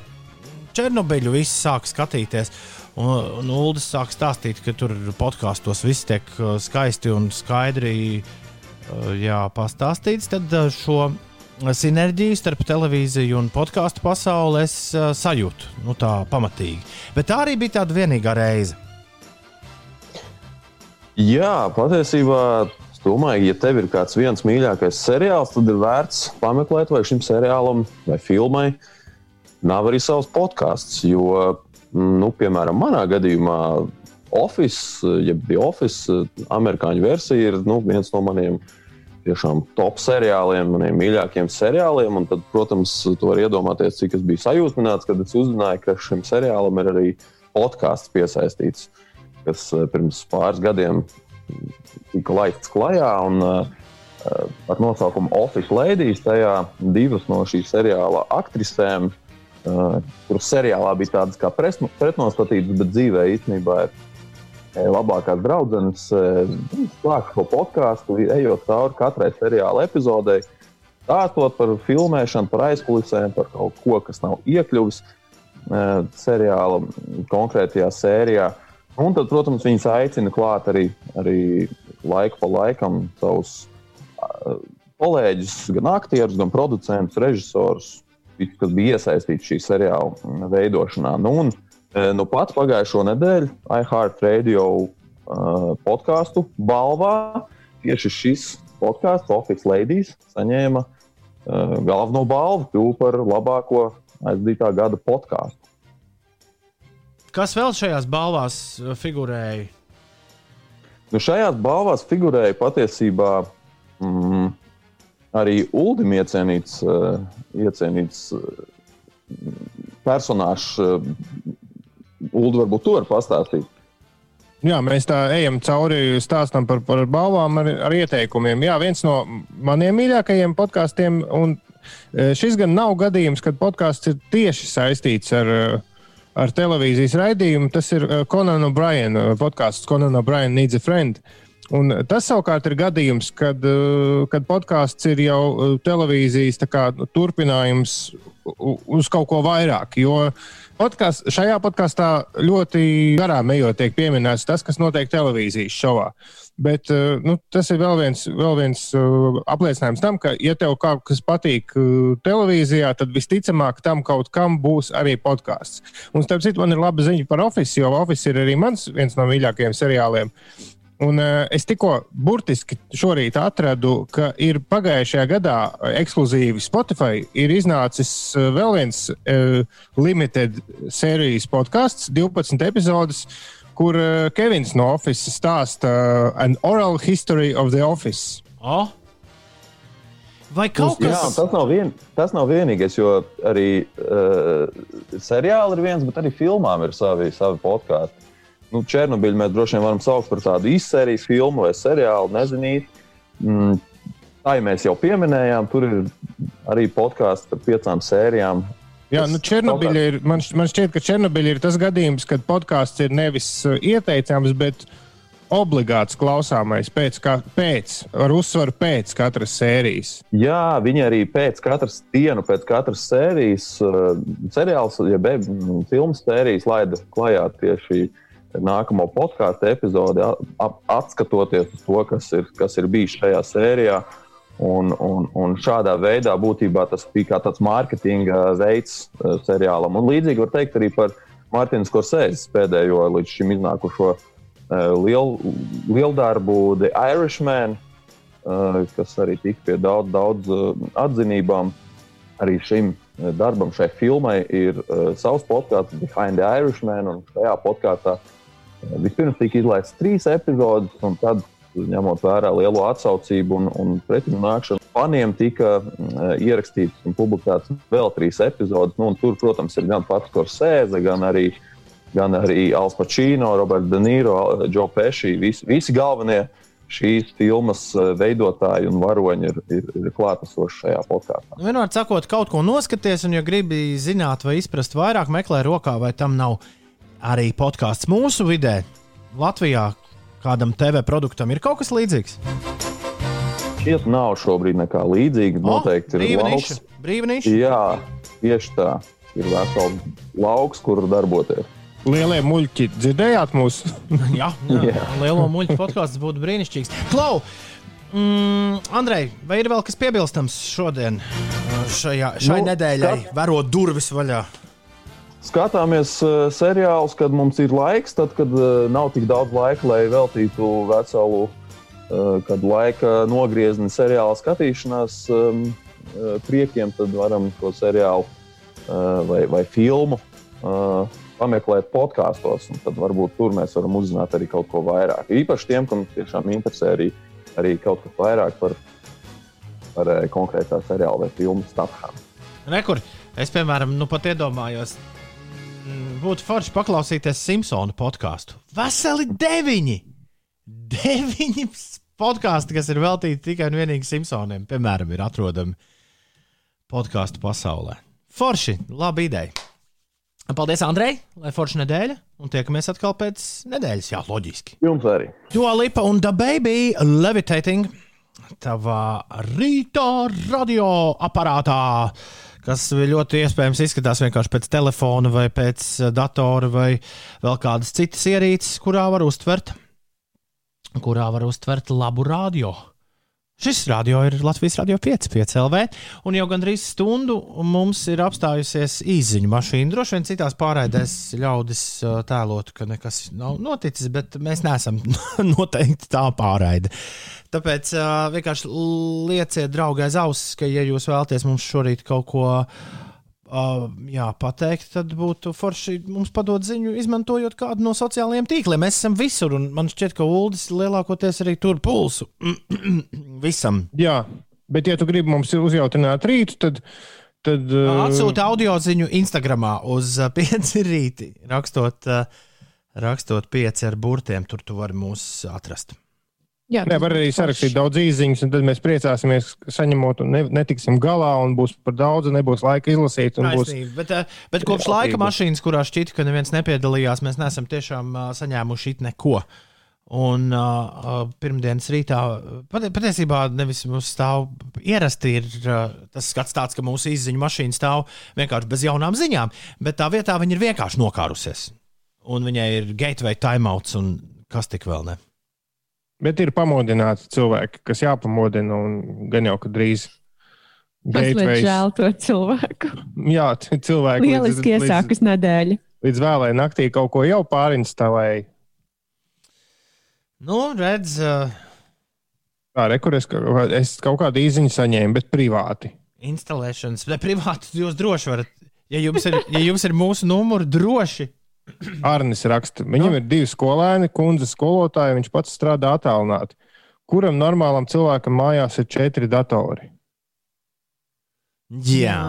Černobiļu visi sāk skatīties. Un, un Ulas sāk stāstīt, ka tur podkāstos viss tiek uh, skaisti un skaidri uh, jā, pastāstīts. Tad uh, šo sinerģiju starp televīziju un podkāstu pasauli es uh, sajūtu nu, tā pamatīgi. Bet tā arī bija tāda vienīgā reize. Jā, patiesībā domāju, ja tev ir kāds viens mīļākais seriāls, tad ir vērts pameklēt, vai šim seriālam vai filmai nav arī savs podkāsts. Jo, nu, piemēram, manā gadījumā Office, jeb The Office, amerikāņu versija ir nu, viens no maniem tiešām top seriāliem, maniem mīļākajiem seriāliem. Un tad, protams, tu vari iedomāties, cik es biju sajūsmināts, kad es uzzināju, ka šim seriālam ir arī podkāsts piesaistīts, kas eh, pirms pāris gadiem tika laists klajā. Un, uh, ar nosaukumu Office Ladies. Tajā divas no šī seriāla aktrisēm, uh, kuras seriālā bija tādas kā pretnostatītas, bet dzīvē īstenībā ir labākās draudzenes, sāka šo podkāstu, ejot cauri katrai seriāla epizodei, stāstot par filmēšanu, par aizkulisēm, par kaut ko, kas nav iekļuvis eh, seriāla konkrētajā sērijā. Un tad, protams, viņas aicina klāt arī, arī laiku pa laikam savus eh, kolēģus, gan aktierus, gan producentus, režisorus, kas bija iesaistīti šī seriāla veidošanā. Nu, un, eh, nu pat pagājušo nedēļu iHeartRadio uh, podkāstu balvā tieši šis podkāsts, Office Ladies, saņēma uh, galveno balvu, kļuva par labāko aizdītā gada podkāstu. Kas vēl šajās balvās figurēja? Nu, šajās balvās figurēja patiesībā mm, arī Ulim iecienīts, uh, iecienīts personāžs. Ulu, varbūt tu vari pastāstīt. Jā, mēs tā ejam cauri stāstam par, par balvām ar, ar ieteikumiem. Jā, viens no maniem mīļākajiem podkāstiem, un e, šis gan nav gadījums, kad podkāsts ir tieši saistīts ar, e, ar televīzijas raidījumu. Tas ir e, Conan O'Brien podkāsts, Conan O'Brien Needs a Friend. Un tas savukārt ir gadījums, kad, kad podkāsts ir jau televīzijas kā, turpinājums uz kaut ko vairāk. Jo podkāst, šajā podkāstā ļoti garām ejot, tiek pieminēts tas, kas notiek televīzijas šovā. Bet eh, nu, tas ir vēl viens, vēl viens uh, apliecinājums tam, ka, ja tev kaut kas patīk uh, televīzijā, tad visticamāk tam kaut kam būs arī podkāsts. Un, starp citu, man ir laba ziņa par Office, jo Office ir arī mans viens no mīļākajiem seriāliem. Un, uh, es tikko burtiski šorīt atradu, ka ir pagājušajā gadā uh, ekskluzīvi Spotify ir iznācis uh, vēl viens uh, limited sērijas podkāsts, 12 epizodes, kur uh, Kevins no Office stāsta uh, an oral history of the Office. O? Vai kaut Jā, kas tas, nav vien, tas nav vienīgais, jo arī uh, seriāli ir viens, bet arī filmām ir savi, savi podkāsti. Nu, Černobiļu mēs droši vien varam saukt par tādu izsērijas filmu vai seriālu, nezinīt. Mm, tā jau mēs jau pieminējām, tur ir arī podkāsts par piecām sērijām. Jā, nu Černobiļa ir, man, man šķiet, ka Černobiļa ir tas gadījums, kad podkāsts ir nevis uh, ieteicams, bet obligāts klausāmais pēc, kā, pēc ar uzsvaru pēc katras sērijas. Jā, viņi arī pēc katras dienas, pēc katras sērijas, uh, seriāls, ja beigas filmas sērijas laida klajā tieši nākamo podkāstu epizodi, atskatoties uz to, kas ir, kas ir bijis šajā sērijā. Un, un, un šādā veidā būtībā tas bija tāds mārketinga veids uh, seriālam. Un līdzīgi var teikt arī par Mārtiņu Skorsēzes pēdējo līdz šim iznākušo lielu, lielu darbu, The Irishman, uh, kas arī tika pie daudz, daudz uh, atzinībām. Arī šim darbam, šai filmai, ir savs podkāsts, Behind the Irishman. un Šajā podkāstā uh, vispirms tika izlaists trīs epizodes, un tad, ņemot vērā lielo atsaucību un, un pretimnākšanu, faniem tika ierakstīts un publicēts vēl trīs epizodes. Nu, tur, protams, ir gan pats Korsēze, gan arī gan arī Alspacino, Roberts De Niro, Joe Pesci. Visi, visi galvenie šīs filmas eh, veidotāji un varoņi ir, ir, ir klātesoši šajā podkāstā. Vienmēr sakot, kaut ko noskaties, un, ja gribi zināt vai izprast vairāk, meklē rokā, vai tam nav arī podkāsts mūsu vidē, Latvijā. Kādam TV produktam ir kaut kas līdzīgs. Šķiet, nav šobrīd nekā līdzīga. Noteikti ir lauks. niša. Jā, tieši tā. Ir vesels lauks, kur darboties. Lielie muļķi, dzirdējāt mūsu? *laughs* Jā, jā. Jā. lielo muļķu podkāsts būtu brīnišķīgs. Klau! Mm, Andrej, vai ir vēl kas piebilstams šodien, šajā, šai Nu, nedēļai, skat- verot durvis vaļā? Skatāmies uh, seriālus, kad mums ir laiks, tad, kad uh, nav tik daudz laika, lai veltītu veselu uh, laika nogriezni seriāla skatīšanās um, priekiem, tad varam to seriālu vai, vai filmu pameklēt podkāstos. Tad varbūt tur mēs varam uzzināt arī kaut ko vairāk. Īpaši tiem, kam tiešām interesē arī, arī kaut kas vairāk par, par konkrētā seriāla vai filmu statām. Rekur, es, piemēram, nu pat iedomājos, būtu forši paklausīties Simpsonu podkāstu. Veseli deviņi! Deviņi podkāsti, kas ir veltīti tikai un vienīgi Simpsoniem, piemēram, ir atrodami podkāstu pasaulē. Forši, laba ideja. Paldies, Andrej, lai forša nedēļa, un tiekamies atkal pēc nedēļas. Jā, loģiski. Jums arī. Dua Lipa un The Baby Levitating. Tavā rīta radioaparātā, kas ļoti iespējams izskatās vienkārši pēc telefona vai pēc eh, datora vai vēl kādas citas ierīces, kurā var uztvert, kurā var uztvert labu radio. Šis radio ir Latvijas radio 5, 5 LV, un jau gandrīz stundu mums ir apstājusies īziņu mašīna. Droši vien citās pārraidēs ļaudis tēlot, ka nekas nav noticis, bet mēs neesam *laughs* noteikti tā pārraide. Tāpēc uh, vienkārši lieciet, draugi, aiz auss, ka, ja jūs vēlaties mums šorīt kaut ko uh, jā, pateikt, tad būtu forši mums padot ziņu, izmantojot kādu no sociālajiem tīkliem. Mēs esam visur, un man šķiet, ka Uldis lielākoties arī tur pulsu *clears throat* visam. Jā, bet, ja tu gribi mums uzjautrināt rītu, tad. tad uh, Atsūta audio ziņu Instagram uz uh, *laughs* pieci rīti, rakstot, uh, rakstot pieci ar burtiem. Tur tu vari mūs atrast. Jā, Nē, tas var arī sarakstīt daudz īsiņas, un tad mēs priecāsimies, ka saņemot, un ne, netiksim galā, un būs par daudz, un nebūs laika izlasīt. un Būs... Bet, uh, bet kopš laika mašīnas, kurā šķita, ka neviens nepiedalījās, mēs neesam tiešām uh, saņēmuši neko. Un uh, pirmdienas rītā pati, patiesībā nevis mums stāv ierasti, ir uh, tas skats tāds, ka mūsu izziņu mašīna stāv vienkārši bez jaunām ziņām, bet tā vietā viņa ir vienkārši nokārusies. Un viņai ir gateway timeouts un kas tik vēl ne. Bet ir pamodināti cilvēki, kas jāpamodina, un gan jau, ka drīz. Gateways- žēl to cilvēku. Jā, cilvēki līdz- Lieliski līdz- iesākas nedēļa. Līdz vēlai naktī kaut ko jau pārinstalēja. Nu, redz, uh, Tā, re, kur es, ka- es kaut kādu īziņu saņēmu, bet privāti. instalēšanas, bet privāti jūs droši varat. Ja jums ir, ja jums ir mūsu numuri, droši Arnis raksta, viņam Nu. ir divi skolēni, kundze skolotāja, viņš pats strādā attālināti. Kuram normālam cilvēkam mājās ir četri datori? Jā.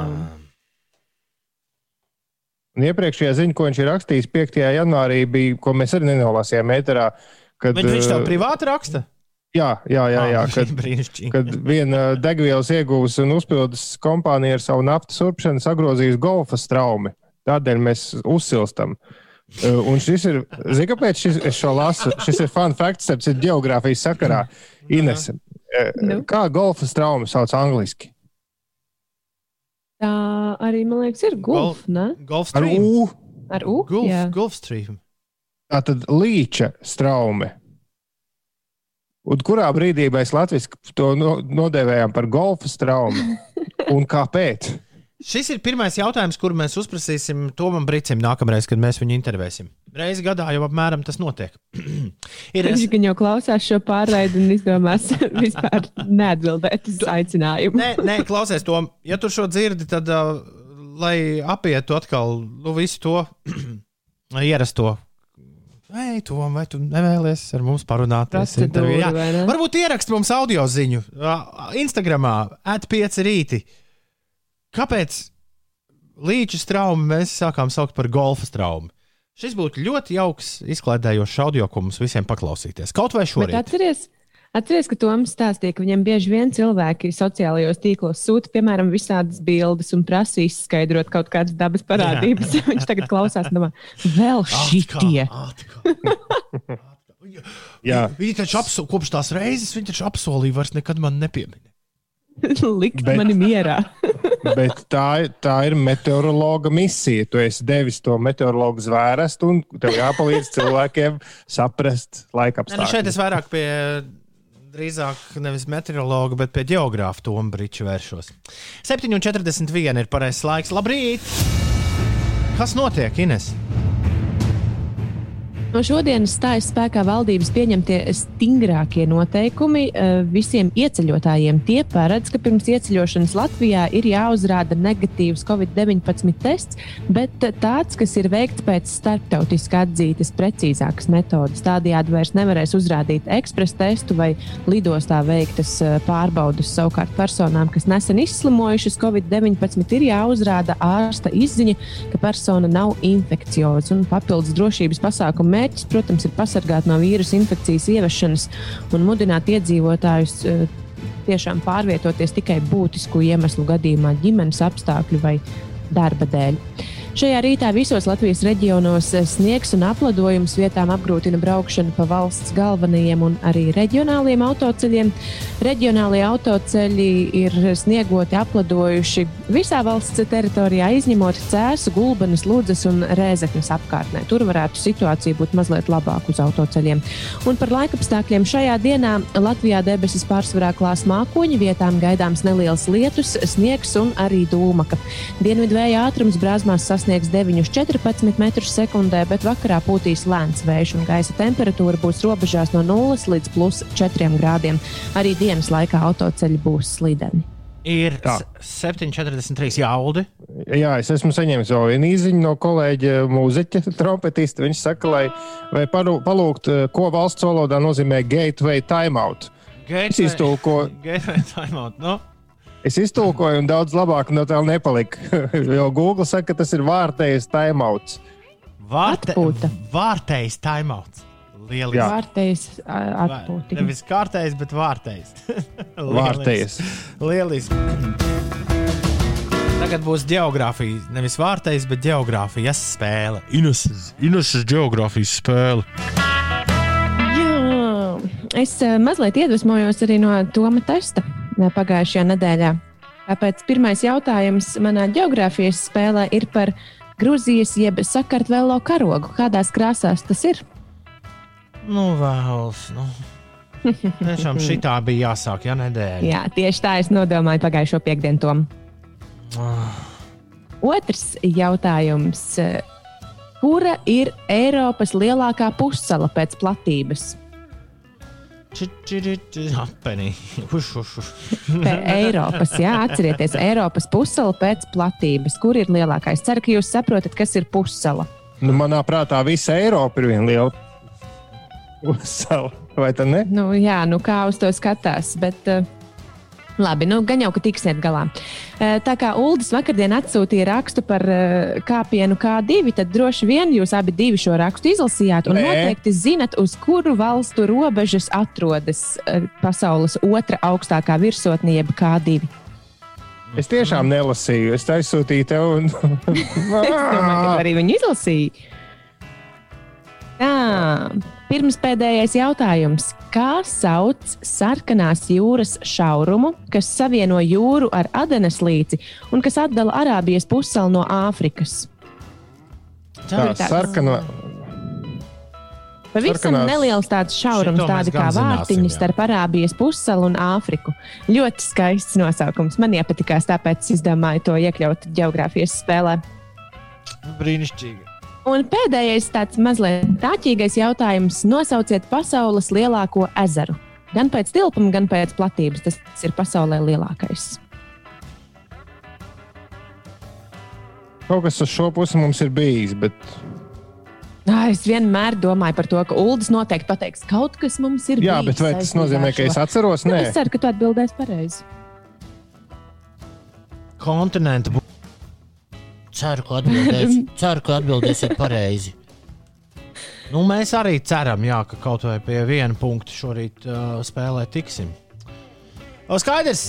Un iepriekšējā ziņa, ko viņš ir rakstījis 5. janvārī, bija, ko mēs arī nenolasījām ēterā. Kad, Bet viņš tev eh, privāti raksta? Jā, jā, jā. jā Ah, *laughs* kad, brīnišķīgi. kad viena degvielas iegūs un uzpildes kompānija ar savu naftas urpšanu sagrozījis golfa straumi. Tādēļ mēs uzsilstam. Uh, Un šis ir, zini, kāpēc šis, es šo lasu? Šis ir fun facts, tas ir geogrāfijas sakarā. Ines, eh, Nu? kā golfa straumi sauc angliski? Tā arī, man liekas, ir gulf, ne? Golf Ar stream. U. Ar U. Golf, Jā. golf stream. Tā tad līča straume. Un kurā brīdī mēs Latvijas to no, nodēvējām par golfa straumu? Un kāpēc? Šis ir pirmais jautājums, kuru mēs uzprasīsim Tomam Brīsim nākamreiz, kad mēs viņu intervēsim. Reizi gadā jau apmēram tas notiek. *clears throat* ir, Viņš gan jau klausās šo pārraidi un izdomās *laughs* vispār neatbildēt uz aicinājumu. nē, nē, klausies, Tom, ja tu šo dzirdi, tad, uh, lai apietu atkal nu, visu to *clears throat* ierasto. Ei, Tom, vai tu nevēlies ar mums parunāties? Intervijā? Varbūt ierakst mums audio ziņu Instagramā, atpieci rīti. Kāpēc līča traumu mēs sākām saukt par golfa traumu? Šis būtu ļoti jauks, izklaidējošs audio, ko mums visiem paklausīties. Kaut vai Bet šorīt. Atceries, atceries, ka Toms stāstīja, ka viņam bieži vien cilvēki sociālajos tīklos sūta, piemēram, visādas bildes un prasa izskaidrot kaut kādas dabas parādības. *laughs* Viņš tagad klausās, domā, vēl šitie. Atkal, atkal. Jā. Viņi taču apso, kopš tās reizes viņi taču apsolīja, vairs nekad man nepieminēt. *laughs* Likt Bet- mani mierā. *laughs* Bet tā, ir- tā ir meteorologa misija. Tu esi devis to meteorologu zvērestu, un tev jāpalīdz cilvēkiem saprast laika Nē, nu šeit es apstākļus. vairāk pie drīzāk nevis meteorologa, bet pie geogrāfa Toma Brīča vēršos. 7,41 ir pareizais laiks. Labrīt! Kas notiek, Ines? No šodienas stājas spēkā valdības pieņemtie stingrākie noteikumi eh, visiem ieceļotājiem. Tie paredz, ka pirms ieceļošanas Latvijā ir jāuzrāda negatīvs COVID-19 tests, bet tāds, kas ir veikts pēc starptautiski atzītas precīzākas metodas. Tādējādi vairs nevarēs uzrādīt ekspresa testu vai lidostā veiktas eh, pārbaudas. Savukārt personām, kas nesen izslimojušas COVID-19, ir jāuzrāda ārsta izziņa, ka persona nav infekcioza un papildus drošības pasākumu mērķis, protams, ir pasargāt no vīrusu infekcijas ieviešanas un mudināt iedzīvotājus eh, tiešām pārvietoties tikai būtisku iemeslu gadījumā, ģimenes apstākļu vai darba dēļ. Šajā rītā visos Latvijas reģionos sniegs un apladojums vietām apgrūtina braukšanu pa valsts galvenajiem un arī reģionāliem autoceļiem. Reģionālie autoceļi ir sniegoti, apladojuši visā valsts teritorijā, izņemot Cēzu, Gulbenes, Ludzas un Rēzeknes apkārtnē. Tur varētu situācija būt mazliet labāka uz autoceļiem. Un par laikapstākļiem šajā dienā Latvijā debesis pārsvarā klās mākoņi, vietām gaidāms neliels lietus, sniegs un arī dūmaka. Dienvidu vēja ātrums brāzmās sasniegs 9,14 m2, bet vakarā pūtīs lēns vējš un gaisa temperatūra būs robežās no 0 līdz plus 4 grādiem. Arī dienas laikā autoceļi būs slideni. Ir Tā. s- 7,43 jaudi. Jā, es esmu saņēmis vēl vienu īziņu no kolēģa mūziķa, *laughs* trompetista. Viņš saka, lai palūgt, eh, ko valsts valodā nozīmē gateway timeout. Es iztulko- *laughs* Gateway timeout. Nu, Es iztulkoju, un daudz labāk no tā nepalika. *laughs* Jo Google saka, ka tas ir vārtējs timeouts. vārte, Atpūta. vārtējs timeouts. Lieliski. Jā. Vārtējas atpūti. Nevis kārtējs, bet vārtējs. *laughs* Vārtējs. Lieliski. Tagad būs geogrāfija. Nevis vārtējs, bet geogrāfijas spēle. Ineses geogrāfijas spēle. Jā, es eh, mazliet iedvesmojos arī no Toma testa pagājušajā nedēļā. Tāpēc pirmais jautājums manā geogrāfijas spēlē ir par Grūzijas jeb Sakartvelo karogu. Kādās krāsās tas ir? Nu, vēls. Nu. *laughs* Tiešām šitā bija jāsāk, ja nedēļa. Jā, tieši tā es nodomāju pagājušo piekdienu Tom. Otrs jautājums. Kura ir Eiropas lielākā pussala pēc platības? Eiropas, jā, atcerieties, Eiropas pussala pēc platības. Kur ir lielākais? Ceru, ka jūs saprotat, kas ir pussala. Nu, manā prātā visa Eiropa ir viena liela sala. Vai tā ne? Nu, jā, nu kā uz to skatās. Bet, uh, labi, nu, gan jau, ka tiksiet galā. Tā kā Uldis vakardien atsūtīja rakstu par kāpienu K2, tad droši vien jūs abi divi šo rakstu izlasījāt un Nē. noteikti zinat, uz kuru valstu robežas atrodas pasaules otra augstākā virsotne, jeb K2. Es tiešām nelasīju. Es aizsūtīju tev. Un... *laughs* Es domāju, ka arī viņi izlasīja. Tā, pirms pēdējais jautājums. Kā sauc sarkanās jūras šaurumu, kas savieno jūru ar Adenes līci un kas atdala Arābijas pussalu no Āfrikas? Tā tāds- sarkana. Pavisam Sarkanās- neliels tāds šaurums, tādi kā vārtiņi jā. starp Arābijas pussalu un Āfriku. Ļoti skaists nosaukums. Man iepatikās, tāpēc es izdomāju to iekļaut geogrāfijas spēlē. Brīnišķīgi. Un pēdējais tāds mazliet tāķīgais jautājums. Nosauciet pasaules lielāko ezeru. Gan pēc tilpuma, gan pēc platības. Tas ir pasaulē lielākais. Kaut kas uz šo pusi mums ir bijis, bet Ā, Es vienmēr domāju par to, ka Ulas noteikti pateiks, ka kaut kas mums ir. Jā, bijis bet vai tas nozīmē, ka es atceros? Nu, Nē, es ceru, ka tu atbildēsi pareizi. Kontinentu. Ceru, ka atbildēsiet, *laughs* ceru, ka atbildēsiet pareizi. Nu, mēs arī ceram, jā, ka kaut vai pie viena punkta šorīt uh, spēlē tiksim. O, Skaidrs,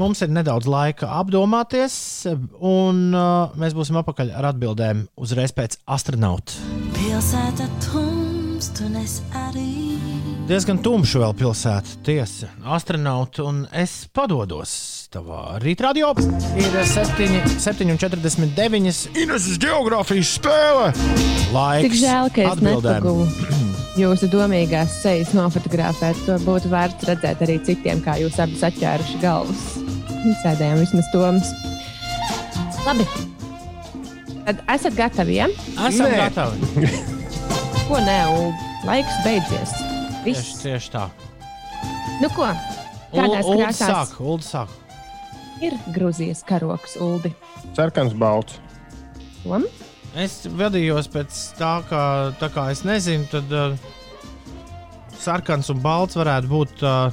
mums ir nedaudz laika apdomāties, un uh, mēs būsim apakaļ ar atbildēm uzreiz pēc astronauta. Pilsēta tumst un es arī. Diezgan tumša vēl pilsēta, tiesa. Astronauts un es padodos tavā rītradio. Ir 7,49. Ineses geogrāfijas spēle. Laiks Tik žēl, ka es nepagūlu jūsu domīgās sejas nofotografēt. To būtu vērts redzēt arī citiem, kā jūs abi saķēruši galvas. Sēdējām vismaz toms. Labi. Tad esat gatavi, ja? Esam Nē. gatavi. *laughs* Ko nē, Ulu? Laiks beidzies. Tieši, Viss. tieši tā. Nu ko? Krāsās sāk, Ulu sāk. Ir Grūzijas karoks, Uldi? Sarkans, balts. Tom? Es vadījos pēc tā, ka tā kā es nezinu, tad uh, sarkans un balts varētu būt uh,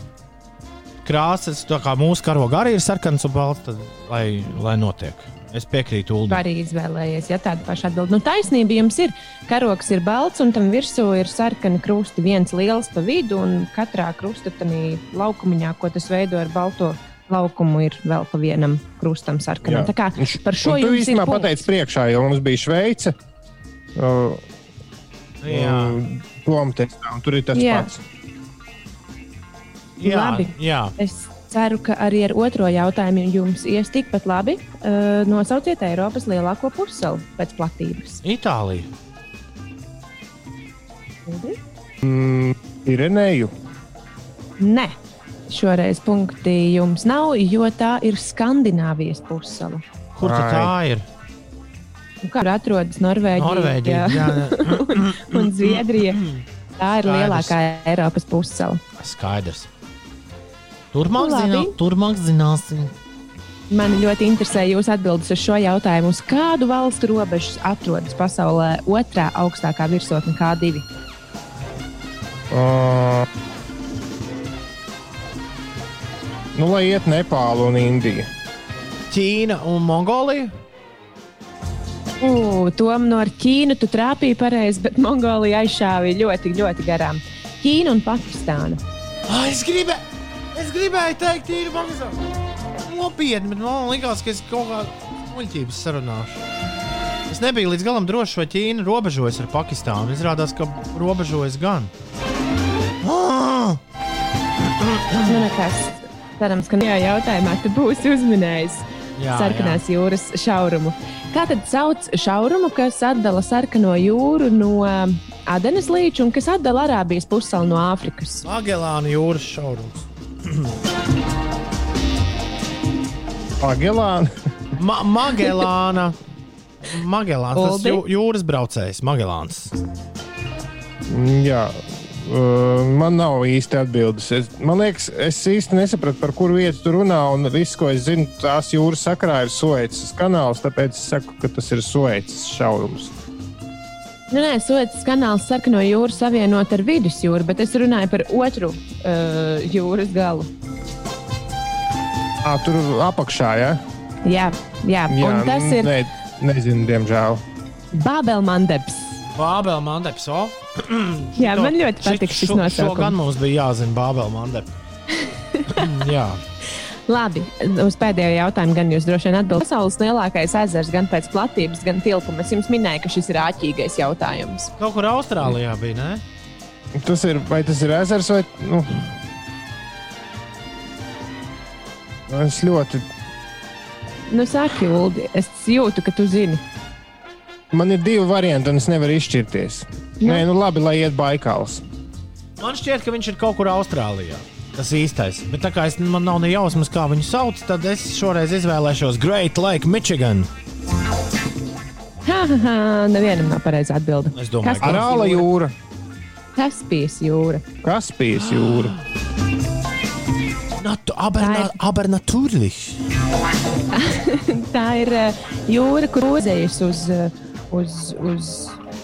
krāsas. Tā kā mūsu karoga arī ir sarkans un balts, tad lai, lai notiek. Es piekrītu Uldam. Arī izvēlējies, ja tāda paša atbilde. Nu, taisnība jums ir. Karoks ir balts, un tam virsū ir sarkani krusti. Viens liels pa vidu, un katrā krustatanī laukumiņā, ko tas veido ar balto laukumu, ir vēl pa vienam krustam sarkanam. Tā kā par šo ir īstenībā pateici priekšā, jo mums bija Šveice. Uh, Jā, Tom testā, un tur ir tas Jā. pats. jā, Labi. jā. Es ceru, ka arī ar otro jautājumu jums ies tikpat labi. Uh, nosauciet Eiropas lielāko pussalu pēc platības. Itālija. Mm, Irenēju. Nē, šoreiz punkti jums nav, jo tā ir Skandināvijas pussala. Kur tā ir? Un tur atrodas Norvēģija, Norvēģija. Jā, jā. *laughs* un Zviedrija? Tā ir Skaidrs. lielākā Eiropas pussala. Skaidrs. Turmāk, Labi. zinā, turmāk zināsim. Man ļoti interesē jūsu atbildes uz šo jautājumu. Uz kādu valstu robežas atrodas pasaulē otrā augstākā virsotne K2? Uh, nu, lai iet Nepālu un Indiju. Ķīna un Mongolija. Uh, Tom no ar Ķīnu tu trāpīji pareizi, bet Mongolija aizšāva ļoti, ļoti garām. Ķīna un Pakistāna. Ah, es, gribē, es gribēju teikt, ir maksājums. Nopietni, bet man liekas, ka es kaut kādā muļķības sarunāšu. Es nebiju līdz galam drošs, vai Ķīna robežojas ar Pakistānu. Izrādās, ka robežojas gan. Ah! Nu, nekas. Cerams, ka šajā jautājumā tu būsi uzminējis Jā, sarkanās jūras šaurumu. Kā tad sauc šaurumu, kas atdala sarkano jūru no Adenes līča un kas atdala Arābijas pussalu no Āfrikas? Magelāna jūras šaurums. *clears throat* Pagēlāna. Ma Magelāna. Magelāns, tas jū, jūras braucējs, Magelāns. Jā. Uh, man nav īsti atbildes. Es, man liekas, es īsti nesapratu, par kuru vietu tu runā. Un viss, ko es zinu, tās jūras sakrā ir Suecas kanāls. Tāpēc es saku, ka tas ir Suecas šaurums. Nu, nē, Suecas kanāls sarkano jūru savienot ar vidusjūru, bet es runāju par otru uh, jūras galu. À, tur apakšā, ja? Jā, jā. Jā, un tas ir ne, nezinu, diemžēl. Bābelmandeps. Bābela mandeps. O? Jā, To- man ļoti patīk šis šo- Šo gan nosaukums. mums bija jāzina Bābela mandeps. *laughs* Jā. Labi, uz pēdējo jautājumu gan jūs droši vien atbildēsiet. Pasaules lielākais ezers gan pēc platības, gan tilpuma. Es jums minēju, ka šis ir āķīgais jautājums. Kaut kur Austrālijā bija, ne? Tas ir, vai tas ir ezers vai. Nu, es ļoti. Nu, saki, Ulu, es jūtu, ka tu zini. Man ir divi varianti, un es nevaru izšķirties. Nu. Nē, nu labi, lai iet baikāls. Man šķiet, ka viņš ir kaut kur Austrālijā. Tas īstais. Bet tā kā es, man nav ne jausmas, kā viņu sauc, tad es šoreiz izvēlēšos Great Lake, Michigan. Nevienam nav pareiza atbilde. Es domāju, ka- Arāla jūra, Kaspijas jūra. Kaspijas jūra. Natu, aber, Tā na, ir- aber natürlich. *laughs* Tā ir eh, jūra, kur rozējas uz, eh, uz, uz,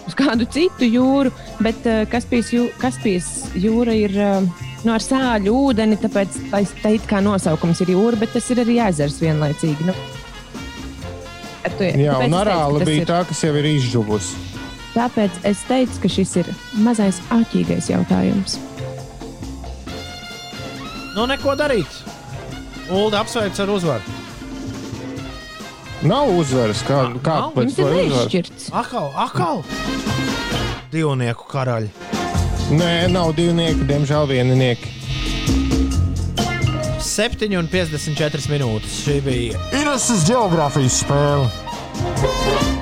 uz kādu citu jūru, bet eh, Kaspijas, jū, Kaspijas jūra ir eh, nu, ar sāļu ūdeni, tāpēc tā, tā it kā nosaukums ir jūra, bet tas ir arī ezers vienlaicīgi. Nu, to- Jā, un arāla bija ir- tā, kas jau ir izžuvusi. Tāpēc es teicu, ka šis ir mazais āķīgais jautājums. Nu, neko darīt. Ulu apsveic ar uzvaru. Nav uzvaras, kā, Nav? kāpēc Jums ir lai uzvar? neizšķirts. Akal, akal. Divnieku karaļi. Nē, nav divnieki, diemžēl vieninieki. 7,54 minūtes. Šī bija Irases geogrāfijas spēle.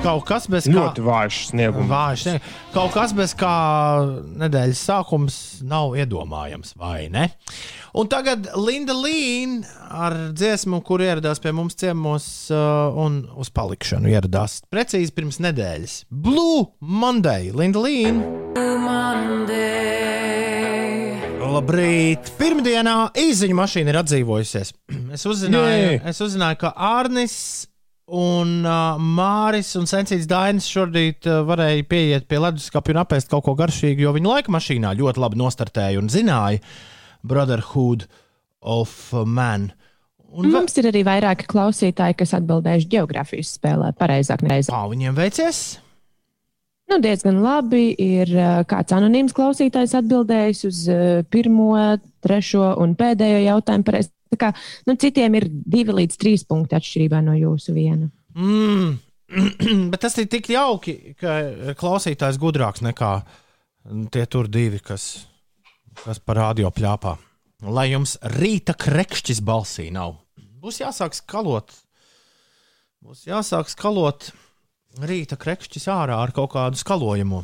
Kaut kas bez kā. Ļoti vājš sniegums. Vājš, ne? Kaut kas bez kā nedēļas sākums nav iedomājams, vai ne? Un tagad Linda Līna ar dziesmu, kur ieradās pie mums ciemos uh, un uz palikšanu ieradās precīzi pirms nedēļas. Blue Monday, Linda Līna. Labrīt! Pirmdienā īziņa mašīna ir atdzīvojusies. *clears throat* Es uzzināju, Jē. es uzzināju ka Arnis un uh, Māris un Sensīts Dainis šorīt uh, varēja pieiet pie leduskapja un apēst kaut ko garšīgu, jo viņi laika mašīnā ļoti labi nostartēja un zināja Brotherhood of Man. Un Mums ir arī vairāki klausītāji, kas atbildējuši geogrāfijas spēlē pareizāk. Nereiz. Kā viņiem veicies? Nu, diezgan labi. Ir uh, kāds anonīms klausītājs atbildējis uz uh, pirmo, trešo un pēdējo jautājumu. Pareiz. Kā, nu, citiem ir divi līdz trīs punkti atšķirībā no jūsu viena. Mm. *clears throat* Bet tas ir tik jauki, ka klausītājs gudrāks nekā tie tur divi, kas, kas par radio pļāpā. Lai jums rīta krekšķis balsī nav. Būs jāsāk skalot. Būs jāsāk skalot rīta krekšķis ārā ar kaut kādu skalojumu.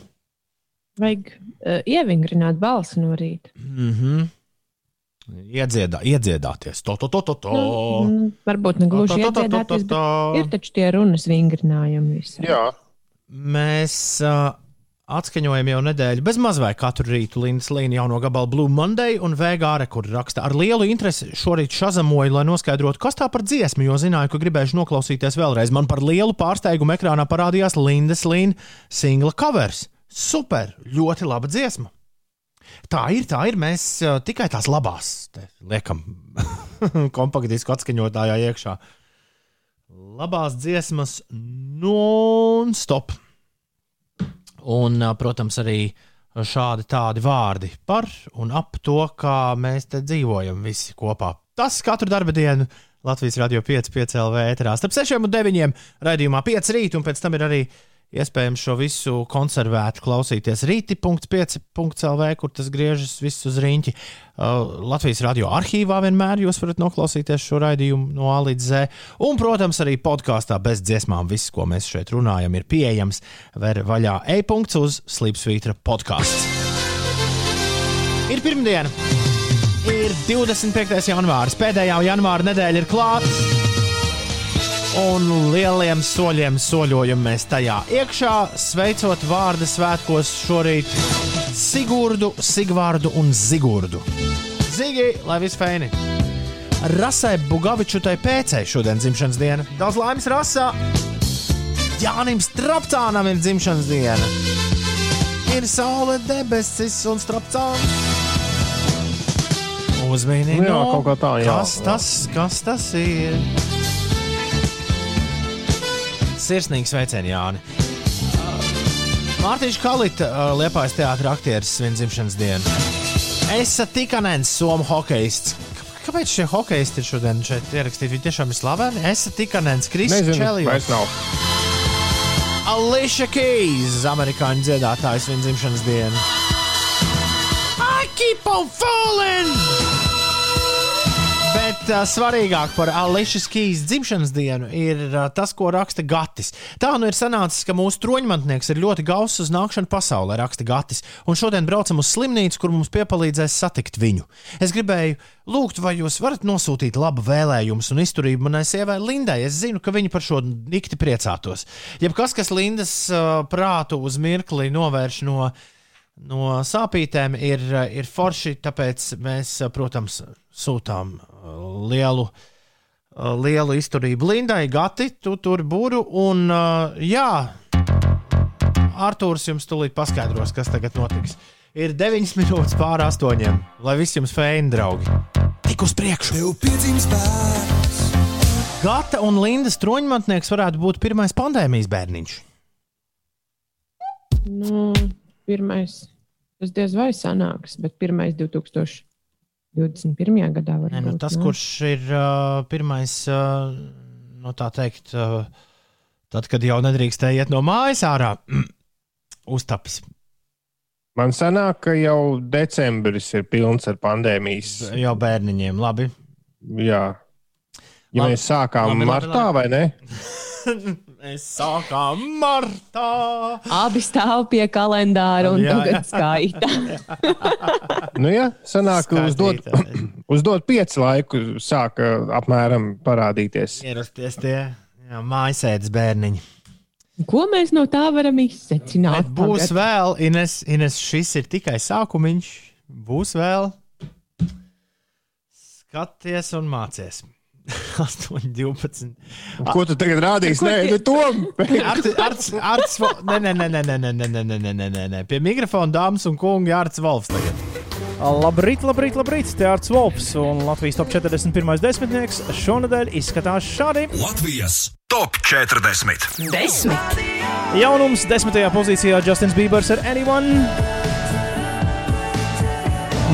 Vajag uh, ievingrināt balsi no rīta. Mm -hmm. Iedziedā, iedziedāties. To, to, to, to, to. Nu, varbūt ne gluži Tā, tā, tā, tā, iedziedāties, tā. bet ir taču tie runas vingrinājumi. Visi. Jā, Mēs uh, atskaņojam jau nedēļu bez mazliet katru rītu Lindas Līna jauno gabalu Blue Monday un Vēgāre, kur raksta ar lielu interesi šorīt šazamoju, lai noskaidrotu, kas tā par dziesmu, jo zināju, ka gribēšu noklausīties vēlreiz. Man par lielu pārsteigumu ekrānā parādījās Lindas Līna singla covers. Super, ļoti laba dziesma. Tā ir, tā ir. Mēs uh, tikai tās labās liekam *laughs* kompaktdisku atskaņotājā iekšā. Labās dziesmas non-stop. Un, protams, arī šādi tādi vārdi par un ap to, kā mēs te dzīvojam visi kopā. Tas katru darba dienu Latvijas radio 5, 5 LV ēterā starp 6 un 9 raidījumā 5 rīt, un pēc tam ir arī iespējams šo visu konservēt, klausīties rīti.5.lv, kur tas griežas viss uz rīņķi. Uh, Latvijas radio arhīvā vienmēr jūs varat noklausīties šo raidījumu no A līdz Z. Un, protams, arī podkāstā bez dziesmām viss, ko mēs šeit runājam, ir pieejams. Ver vaļā e-punkts uz Slipsvītra podkāsts. Ir pirmdiena! Ir 25. janvāris, pēdējā janvāra nedēļa ir klāta. Un lieliem soļiem soļojam mēs tajā iekšā, sveicot vārdu svētkos šorīt Sigurdu, Sigvārdu un Zigurdu. Zigi, lai viss feini! Rasai Bugavičutai pēcēji šodien dzimšanas diena. Daudz laimes rasā! Jānim Strapcānam ir dzimšanas diena! Ir saule, debesis un strapcāns! Uzmanīgi! Nu jā, kaut kā tā, jā. Kas tas, kas tas ir? Sirsnīgs sveiciens, Jāni. Mārtiņš Kalita, Liepājas teātris aktieris, svin dzimšanas dienu. Esa Tikanens, Somu hokejists. Kāpēc šie hokeisti ir šodien šeit ierakstīti? Viņi tiešām ir slaveni. Esa Tikanens, nezinu, Čelijs. vairs nav. Alicia Keys, amerikāņu dziedātājs, viņa dzimšanas diena. I keep on falling! Bet uh, svarīgāk par Alicia Keys dzimšanas dienu ir uh, tas, ko raksta Gatis. Tā nu ir sanācis, ka mūsu troņmantnieks ir ļoti gauss uz nākšanu pasaulē, raksta Gatis. Un šodien braucam uz slimnīcu, kur mums piepalīdzēs satikt viņu. Es gribēju lūgt, vai jūs varat nosūtīt labu vēlējumus un izturību manai sievai Lindai. Es zinu, ka viņa par šo nikti priecātos. Jebkas, kas Lindas uh, prātu uz mirkli novērš no no sāpītēm ir, ir forši, tāpēc mēs, protams, sūtām lielu, lielu izturību Lindai, Gati, tu tur būru. Un, jā, Arthurs jums tūlīt paskaidros, kas tagad notiks. Ir 9 minūtes pāri astoņiem, lai viss jums feini, draugi. Tik uz priekšu! Tev piedzimst bērns, Gata un Lindas troņmantnieks varētu būt pirmais pandēmijas bērniņš. Nu, pirmais, tas diez vai sanāks, bet pirmais 2021. gadā var Nē, nu, tas, ne? kurš ir uh, pirmais, uh, nu, tā teikt, uh, tad, kad jau nedrīkstēja iet no mājas ārā, *clears throat* uztapis. Man sanāk, ka jau decembris ir pilns ar pandēmijas. Jau bērniņiem, labi. Jā. Ja Labi. mēs sākām Labi, labi, martā, vai ne? *laughs* Mēs sākām martā. Abi stāv pie kalendāra un Jā, tagad skaita. *laughs* Nu, jā, sanāk, ka uzdot, uzdot pieci laiku sāka apmēram parādīties. Ierasties tie mājasēdes bērniņi. Ko mēs no tā varam izsecināt? Bet būs tagad? vēl, Ines, Ines, šis ir tikai sākumiņš. Būs vēl. Skaties un mācies. 8, 12. Ko tu tagad rādīsi? Nē, nu, Tom! Arts, arts, arts, Vo- nē, nē, nē, nē, nē, nē, nē, nē, nē, nē, nē, nē. Pie mikrofona dāmas un kungi Arts Volfs tagad. Labrīt, labrīt, labrīt! Te Arts Volps un Latvijas top 41. desmitnieks šonadēļ izskatās šādi. Latvijas top 40. Desmit, Jaunums desmitajā pozīcijā Justins Bībers ar Anyone.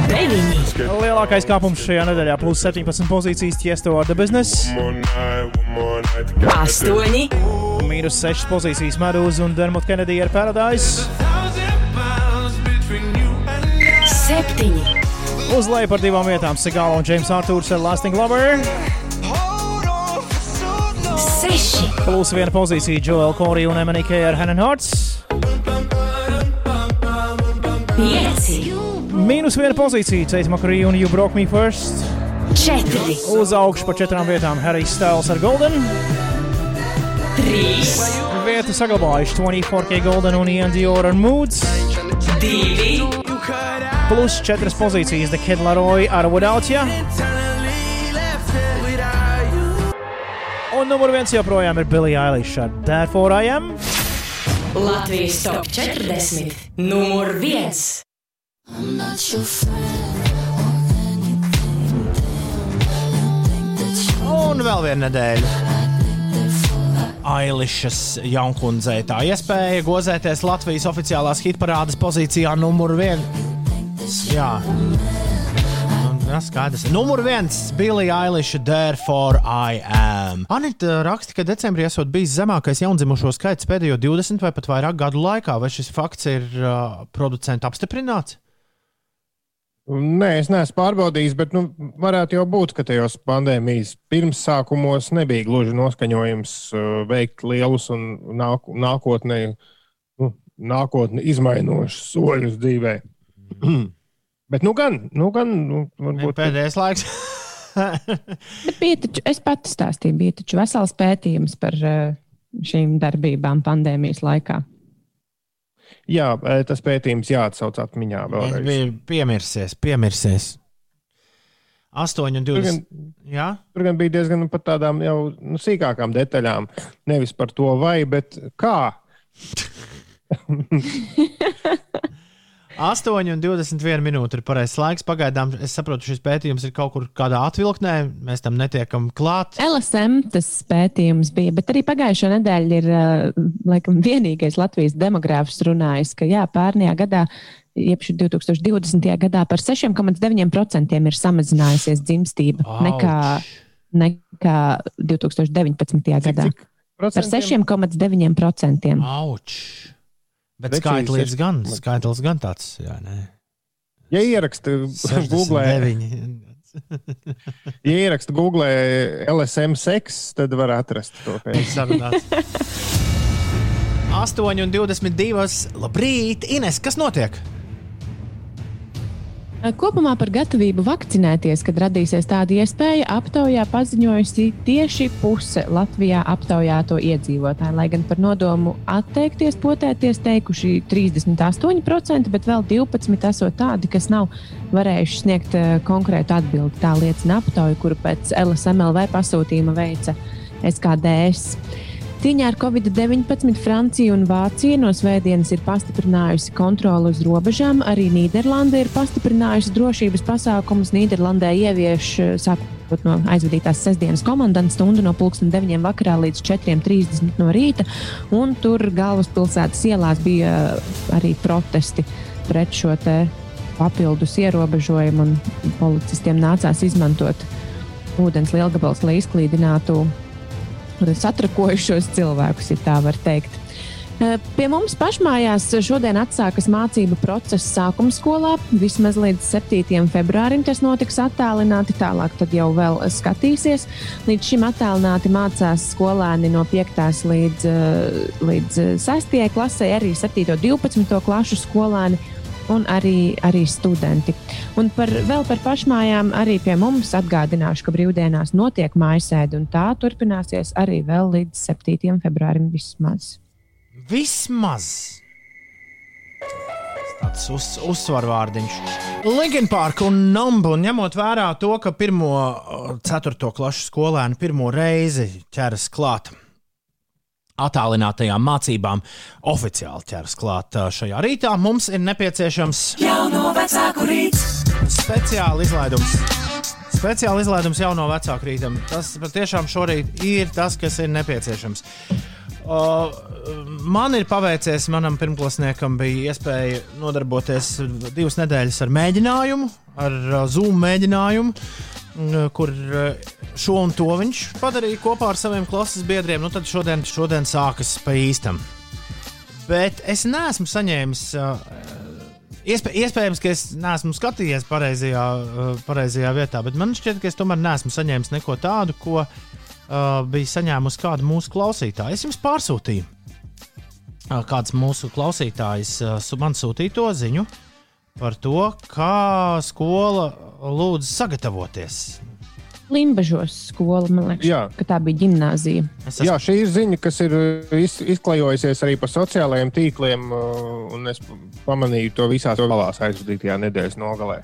Deviņi, Lielākais kāpums šajā nedēļā - plus 17 pozīcijas Tiesto ar The Business. astoņi, Mīnus 6 pozīcijas Medūza un Dermot Kennedy ar Paradise. septiņi, Uz leju par divām vietām - Sigāla un James Arthurs ar Lasting Lover. seši, Plus viena pozīcija Joel Corey un Emanike ar Hannah Hearts. pieci, Mīnus viena pozīcija Ceita Makarī un You Broke Me First. četri, Uz augšu par četrām vietām Harijs Styles ar Golden. trīs, Vietu saglabājuši 24K Golden un Ian Dior ar Moods. divi, Plus četras pozīcijas The Kid Laroi ar Without Ya. Un numur viens joprojām ir Billie Eilish ar Therefore I Am. Latvijas top 40, numur viens. Un vēl viena nedēļa. Ailishas jaunkundzei tā iespēja gozēties Latvijas oficiālās hitparādes pozīcijā numur viens. Jā. Jā, skaidrs. Numur viens - Billy Eilish, Therefore I am. Anita raksta, ka decembrī esot bijis zemākais jaundzimušo skaits pēdējo 20 vai pat vairāk gadu laikā. Vai šis fakts ir uh, producentu apstiprināts? Nē, es neesmu pārbaudījis, bet nu, varētu jau būt, ka tajos pandēmijas pirmsākumos nebija gluži noskaņojums uh, veikt lielus un nāk, nākotnē, nu, nākotnē izmainošus soļus dzīvē. *clears throat* bet nu gan, nu gan, nu, varbūt Pēdējais laiks. *laughs* Bet bija taču, es pati stāstīju, bija taču vesels pētījums par eh, šīm darbībām pandēmijas laikā. Jā, eh, tas pētījums jāatsauc atmiņā vēlreiz. bija piemirsies, piemirsies. 8 un Tur 20. gan, Jā, tur gan bija diezgan par tādām jau nu, sīkākām detaļām. Nevis par to, vai, bet kā. *laughs* 8 un 21 minūte ir pareizais laiks. Pagaidām es saprotu, šis pētījums ir kaut kur kādā atvilknē. Mēs tam netiekam klāt. LSM tas pētījums bija, bet arī pagājušā nedēļa ir laikam, vienīgais Latvijas demogrāfs runājis, ka jā, pērnajā gadā, jeb šī 2020. gadā, par 6,9% ir samazinājusies dzimstība Auč. nekā, nekā 2019. gadā. Cik Par procentiem? 6,9%. Bet skaitlis gan, skaitlis gan tāds, jā, nē. Ja ieraksta Google, 69. *laughs* ja ieraksta Google LSM seks, tad var atrast to. pēc. Sarunāts. 8 un 22. Labrīt, Ines, kas notiek? Kopumā par gatavību vakcinēties, kad radīsies tāda iespēja, aptaujā paziņojusi tieši puse Latvijā aptaujāto iedzīvotāju. Lai gan par nodomu atteikties potēties teikuši 38%, bet vēl 12% esot tādi, kas nav varējuši sniegt eh, konkrētu atbildi. Tā liecina aptauja, kuru pēc LSMLV pasūtījuma veica SKDS. Cīņā ar Covid-19 Francija un Vācija no svētdienas ir pastiprinājusi kontroli uz robežām. Arī Nīderlanda ir pastiprinājusi drošības pasākumus. Nīderlandē ievieš eh, sākot no aizvadītās sestdienas komandas stundu no 9.00 vakarā līdz 4.30 no rīta. Un tur galvaspilsētas ielās bija arī protesti pret šo papildus ierobežojumu, un policistiem nācās izmantot ūdens lielgabals, lai izklīdinātu satrakojušos cilvēkus, ja tā var teikt. Eh, Pie mums pašmājās šodien atsākas mācību process sākuma skolā. Vismaz līdz 7. februārim tas notiks attālināti, tālāk jau vēl skatīsies. Līdz šim attālināti mācās skolēni no 5. līdz, eh, līdz 6. klasē, arī 7. un 12. klašu skolēni un arī, arī studenti. Un par, vēl par pašmājām arī pie mums atgādināšu, ka brīvdienās notiek mājasēde, un tā turpināsies arī vēl līdz 7. februārim vismaz. Vismaz tāds uz, uzsvarvārdiņš. Linkin Park un Numbu, un ņemot vērā to, ka pirmo uh, ceturto klašu skolēnu pirmo reizi ķeras klāt attālinātajām mācībām, oficiāli ķeras klāt šajā rītā, mums ir nepieciešams Jauno vecāku rīts. speciāli izlaidums. Speciāli izlaidums jauno vecāku rītam. Tas patiešām šorīt ir tas, kas ir nepieciešams. Uh, man ir paveicies, manam pirmklasniekam bija iespēja nodarboties divas nedēļas ar mēģinājumu, ar Zoom mēģinājumu, kur uh, šo un to viņš padarīja kopā ar saviem klases biedriem. Nu, tad šodien, šodien sākas pa īstam. Bet es neesmu saņēmis. Uh, Iespē, iespējams, ka es neesmu skatījies pareizajā, uh, pareizajā vietā, bet man šķiet, ka es tomēr neesmu saņēmis neko tādu, ko uh, bija saņēmusi kāda mūsu klausītāja. Es jums pārsūtīju. Uh, kāds mūsu klausītājs uh, man sūtīja to ziņu par to, kā skola lūdz sagatavoties. Limbažos skola, man liekas, Jā. ka tā bija gimnāzija. Es Jā, šī ir ziņa, kas ir iz, izklajojusies arī pa sociālajiem tīkliem, uh, un es pamanīju to visās valās aizvadītajā nedēļas nogalē.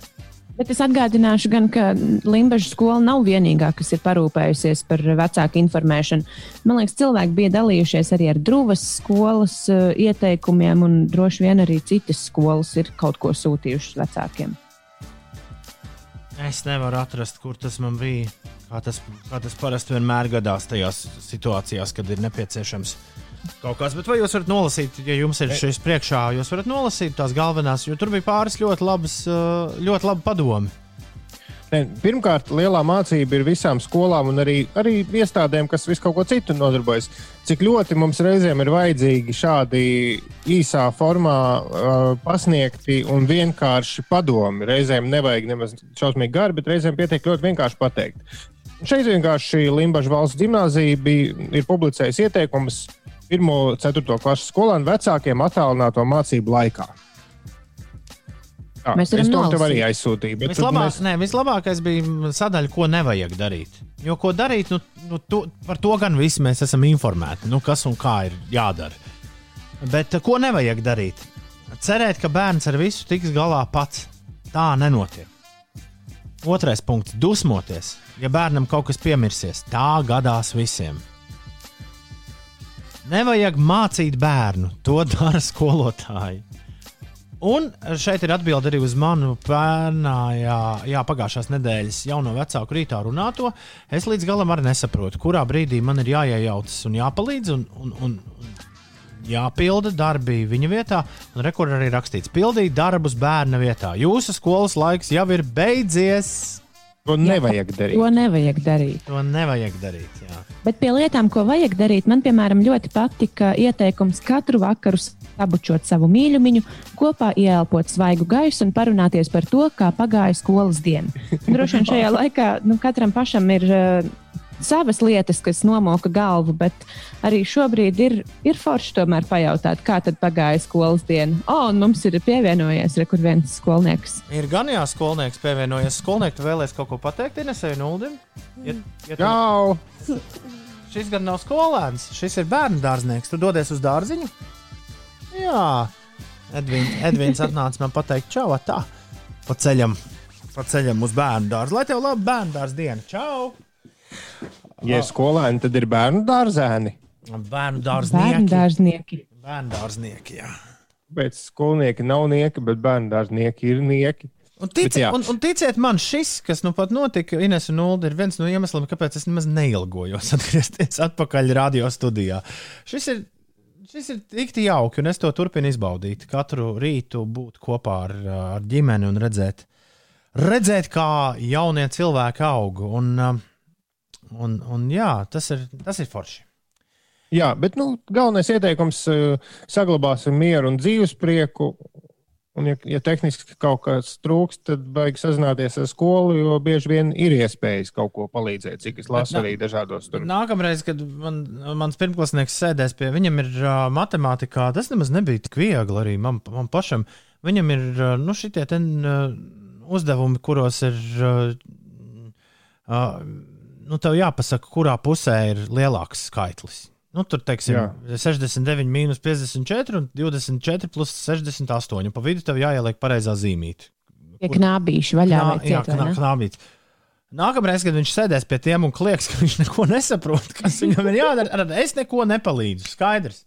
Bet es atgādināšu, gan, ka Limbaģa skola nav vienīgā, kas ir parūpējusies par vecāku informēšanu. Man liekas, cilvēki bija dalījušies arī ar Drūvas skolas uh, ieteikumiem, un droši vien arī citas skolas ir kaut ko sūtījušas vecākiem. Es nevaru atrast, kur tas man bija. Kā tas, kā tas parasti vienmēr gadās tajās situācijās, kad ir nepieciešams kaut kas. Bet vai jūs varat nolasīt, ja jums ir šis priekšā, jūs varat nolasīt tās galvenās, jo tur bija pāris ļoti labas, uh, ļoti labi padomi. Ne, pirmkārt, lielā mācība ir visām skolām un arī, arī iestādēm, kas visu kaut ko citu nodarbojas. Cik ļoti mums reizēm ir vajadzīgi šādi īsā formā uh, pasniegti un vienkārši padomi. Reizēm nevajag nemaz šausmīgi gari, bet reizēm pietiek ļoti vienkārši pateikt. Šeit vienkārši Limbaģa valsts gimnāzija bija, ir publicējusi ieteikumus 1. un 4. klases skolēnu vecākiem attālināto mācību laikā. Jā, Mēs varam es to tev arī tad Vislabāk, mēs- ne, vislabākais bija sadaļa, ko nevajag darīt. Jo ko darīt, nu, nu, to, par to gan visi mēs esam informēti, nu, kas un kā ir jādara. Bet eh, ko nevajag darīt? Cerēt, ka bērns ar visu tiks galā pats. Tā nenotiek. Otrais punkts - dusmoties. Ja bērnam kaut kas piemirsies, tā gadās visiem. Nevajag mācīt bērnu, to dara *laughs* skolotāji. Un šeit ir atbilde arī uz manu pērnājā, jā, pagājušās nedēļas jauno vecāku rītā runāto. Es līdz galam arī nesaprotu, kurā brīdī man ir jāiejaucas un jāpalīdz, un, un, un jāpilda darbi viņa vietā. Un rekur arī rakstīts, pildīt darbus bērna vietā. Jūsu skolas laiks jau ir beidzies. To nevajag darīt. To nevajag darīt. To nevajag darīt. Jā. Bet pie lietām, ko vajag darīt, man, piemēram, ļoti patika ieteikums katru vakaru sabučot savu mīļumiņu, kopā ieelpot svaigu gaisu un parunāties par to, kā pagāja skolas diena. Droši vien šajā laikā nu, katram pašam ir uh, savas lietas, kas nomoka galvu, bet arī šobrīd ir, ir forši tomēr pajautāt, kā tad pagāja skolas diena. O, un mums ir pievienojies rekur viens skolnieks. Ir gan jā, skolnieks pievienojies. Skolnieks vēlēs kaut ko pateikt, Inesai Nuldim? Ja, ja tu- Jā, Šis gan nav skolēns, šis ir bērnu dārznieks. Tu dodies uz dārziņu? Jā, Edvins, Edvins atnāca man pateikt, čau, tā, pa ceļam, pa ceļam uz bērnu dārzu. Lai tev laba bērnu dārza diena, čau! ja ir skolēni, tad ir bērnu dārzēni. Bērnu Bērnu dārznieki. dārznieki. Bērnu dārznieki, jā. Bet skolnieki nav nieki, bet bērnu dārznieki ir nieki. Un, Bet tici, jā. un, un ticiet man, šis, kas nu pat notika, Ines un Ulda, ir viens no iemesliem, kāpēc es nemaz neilgojos *laughs* atgriezties atpakaļ radio studijā. Šis ir, šis ir tik jauki, un es to turpinu izbaudīt. Katru rītu būt kopā ar, ar ģimeni un redzēt, redzēt kā jaunie cilvēki aug. Un, um, un, un jā, tas ir, tas ir forši. Jā, bet nu, galvenais ieteikums uh, - saglabāsim mieru un dzīvesprieku. Un, ja, ja tehniski kaut kas trūkst, tad vajag sazināties ar skolu, jo bieži vien ir iespējas kaut ko palīdzēt, cik es lasu arī dažādos tur. Nākamreiz, kad man, mans pirmklasnieks sēdēs pie viņam, ir uh, matemātikā, tas nemaz nebija tik viegli arī man, man pašam. Viņam ir uh, nu, šitie ten, uh, uzdevumi, kuros ir. Uh, uh, nu, tev jāpasaka, kurā pusē ir lielāks skaitlis. Nu, tur teiksim, Jā. 69, minus 54 un 24 plus 68. Un pa vidu tev jāieliek pareizā zīmīte. Pie knābīšu vaļā vai jā, ciet, vai knā, knābīts. Nākamreiz, kad viņš sēdēs pie tiem un klieks, ka viņš neko nesaprot, *laughs* kas viņam ir jādara, tad es neko nepalīdzu. Skaidrs.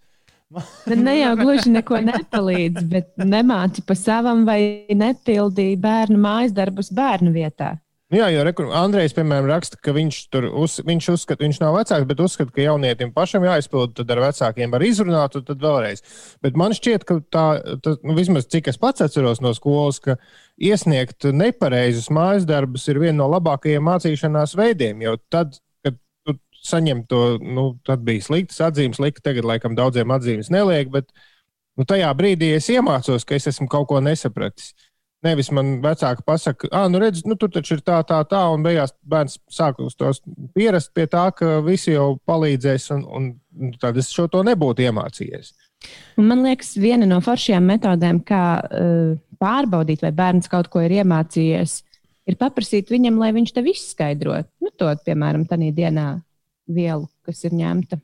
Bet ne jau gluži neko nepalīdz, bet nemāci pa savam vai nepildīja bērnu mājas darbus bērnu vietā. Jā, jo rekur, Andrejs, piemēram, raksta, ka viņš tur uz, viņš uzskata, viņš nav vecāks, bet uzskata, ka jaunietim pašam jāizpild, tad ar vecākiem var izrunāt, un tad vēlreiz. Bet man šķiet, ka tā, tā nu, vismaz cik es pats atceros no skolas, ka iesniegt nepareizus mājas darbus ir viena no labākajiem mācīšanās veidiem. Jo tad, kad tu saņem to, nu, tad bija sliktas atzīmes, lika tagad laikam daudziem atzīmes neliek, bet nu, tajā brīdī es iemācos, ka es esmu kaut ko nesapratis. Nevis man vecāki pasakā, ah, nu redz, nu tur taču ir tā, tā, tā, un beigās bērns sāk uz to pierast pie tā, ka visi jau palīdzēs, un, un nu, tad es šo to nebūtu iemācījies. Un man liekas, viena no foršajām metodēm, kā uh, pārbaudīt, vai bērns kaut ko ir iemācījies, ir paprasīt viņam, lai viņš tev izskaidro. Nu, to, piemēram, tādā dienā vielu, kas ir ņemta.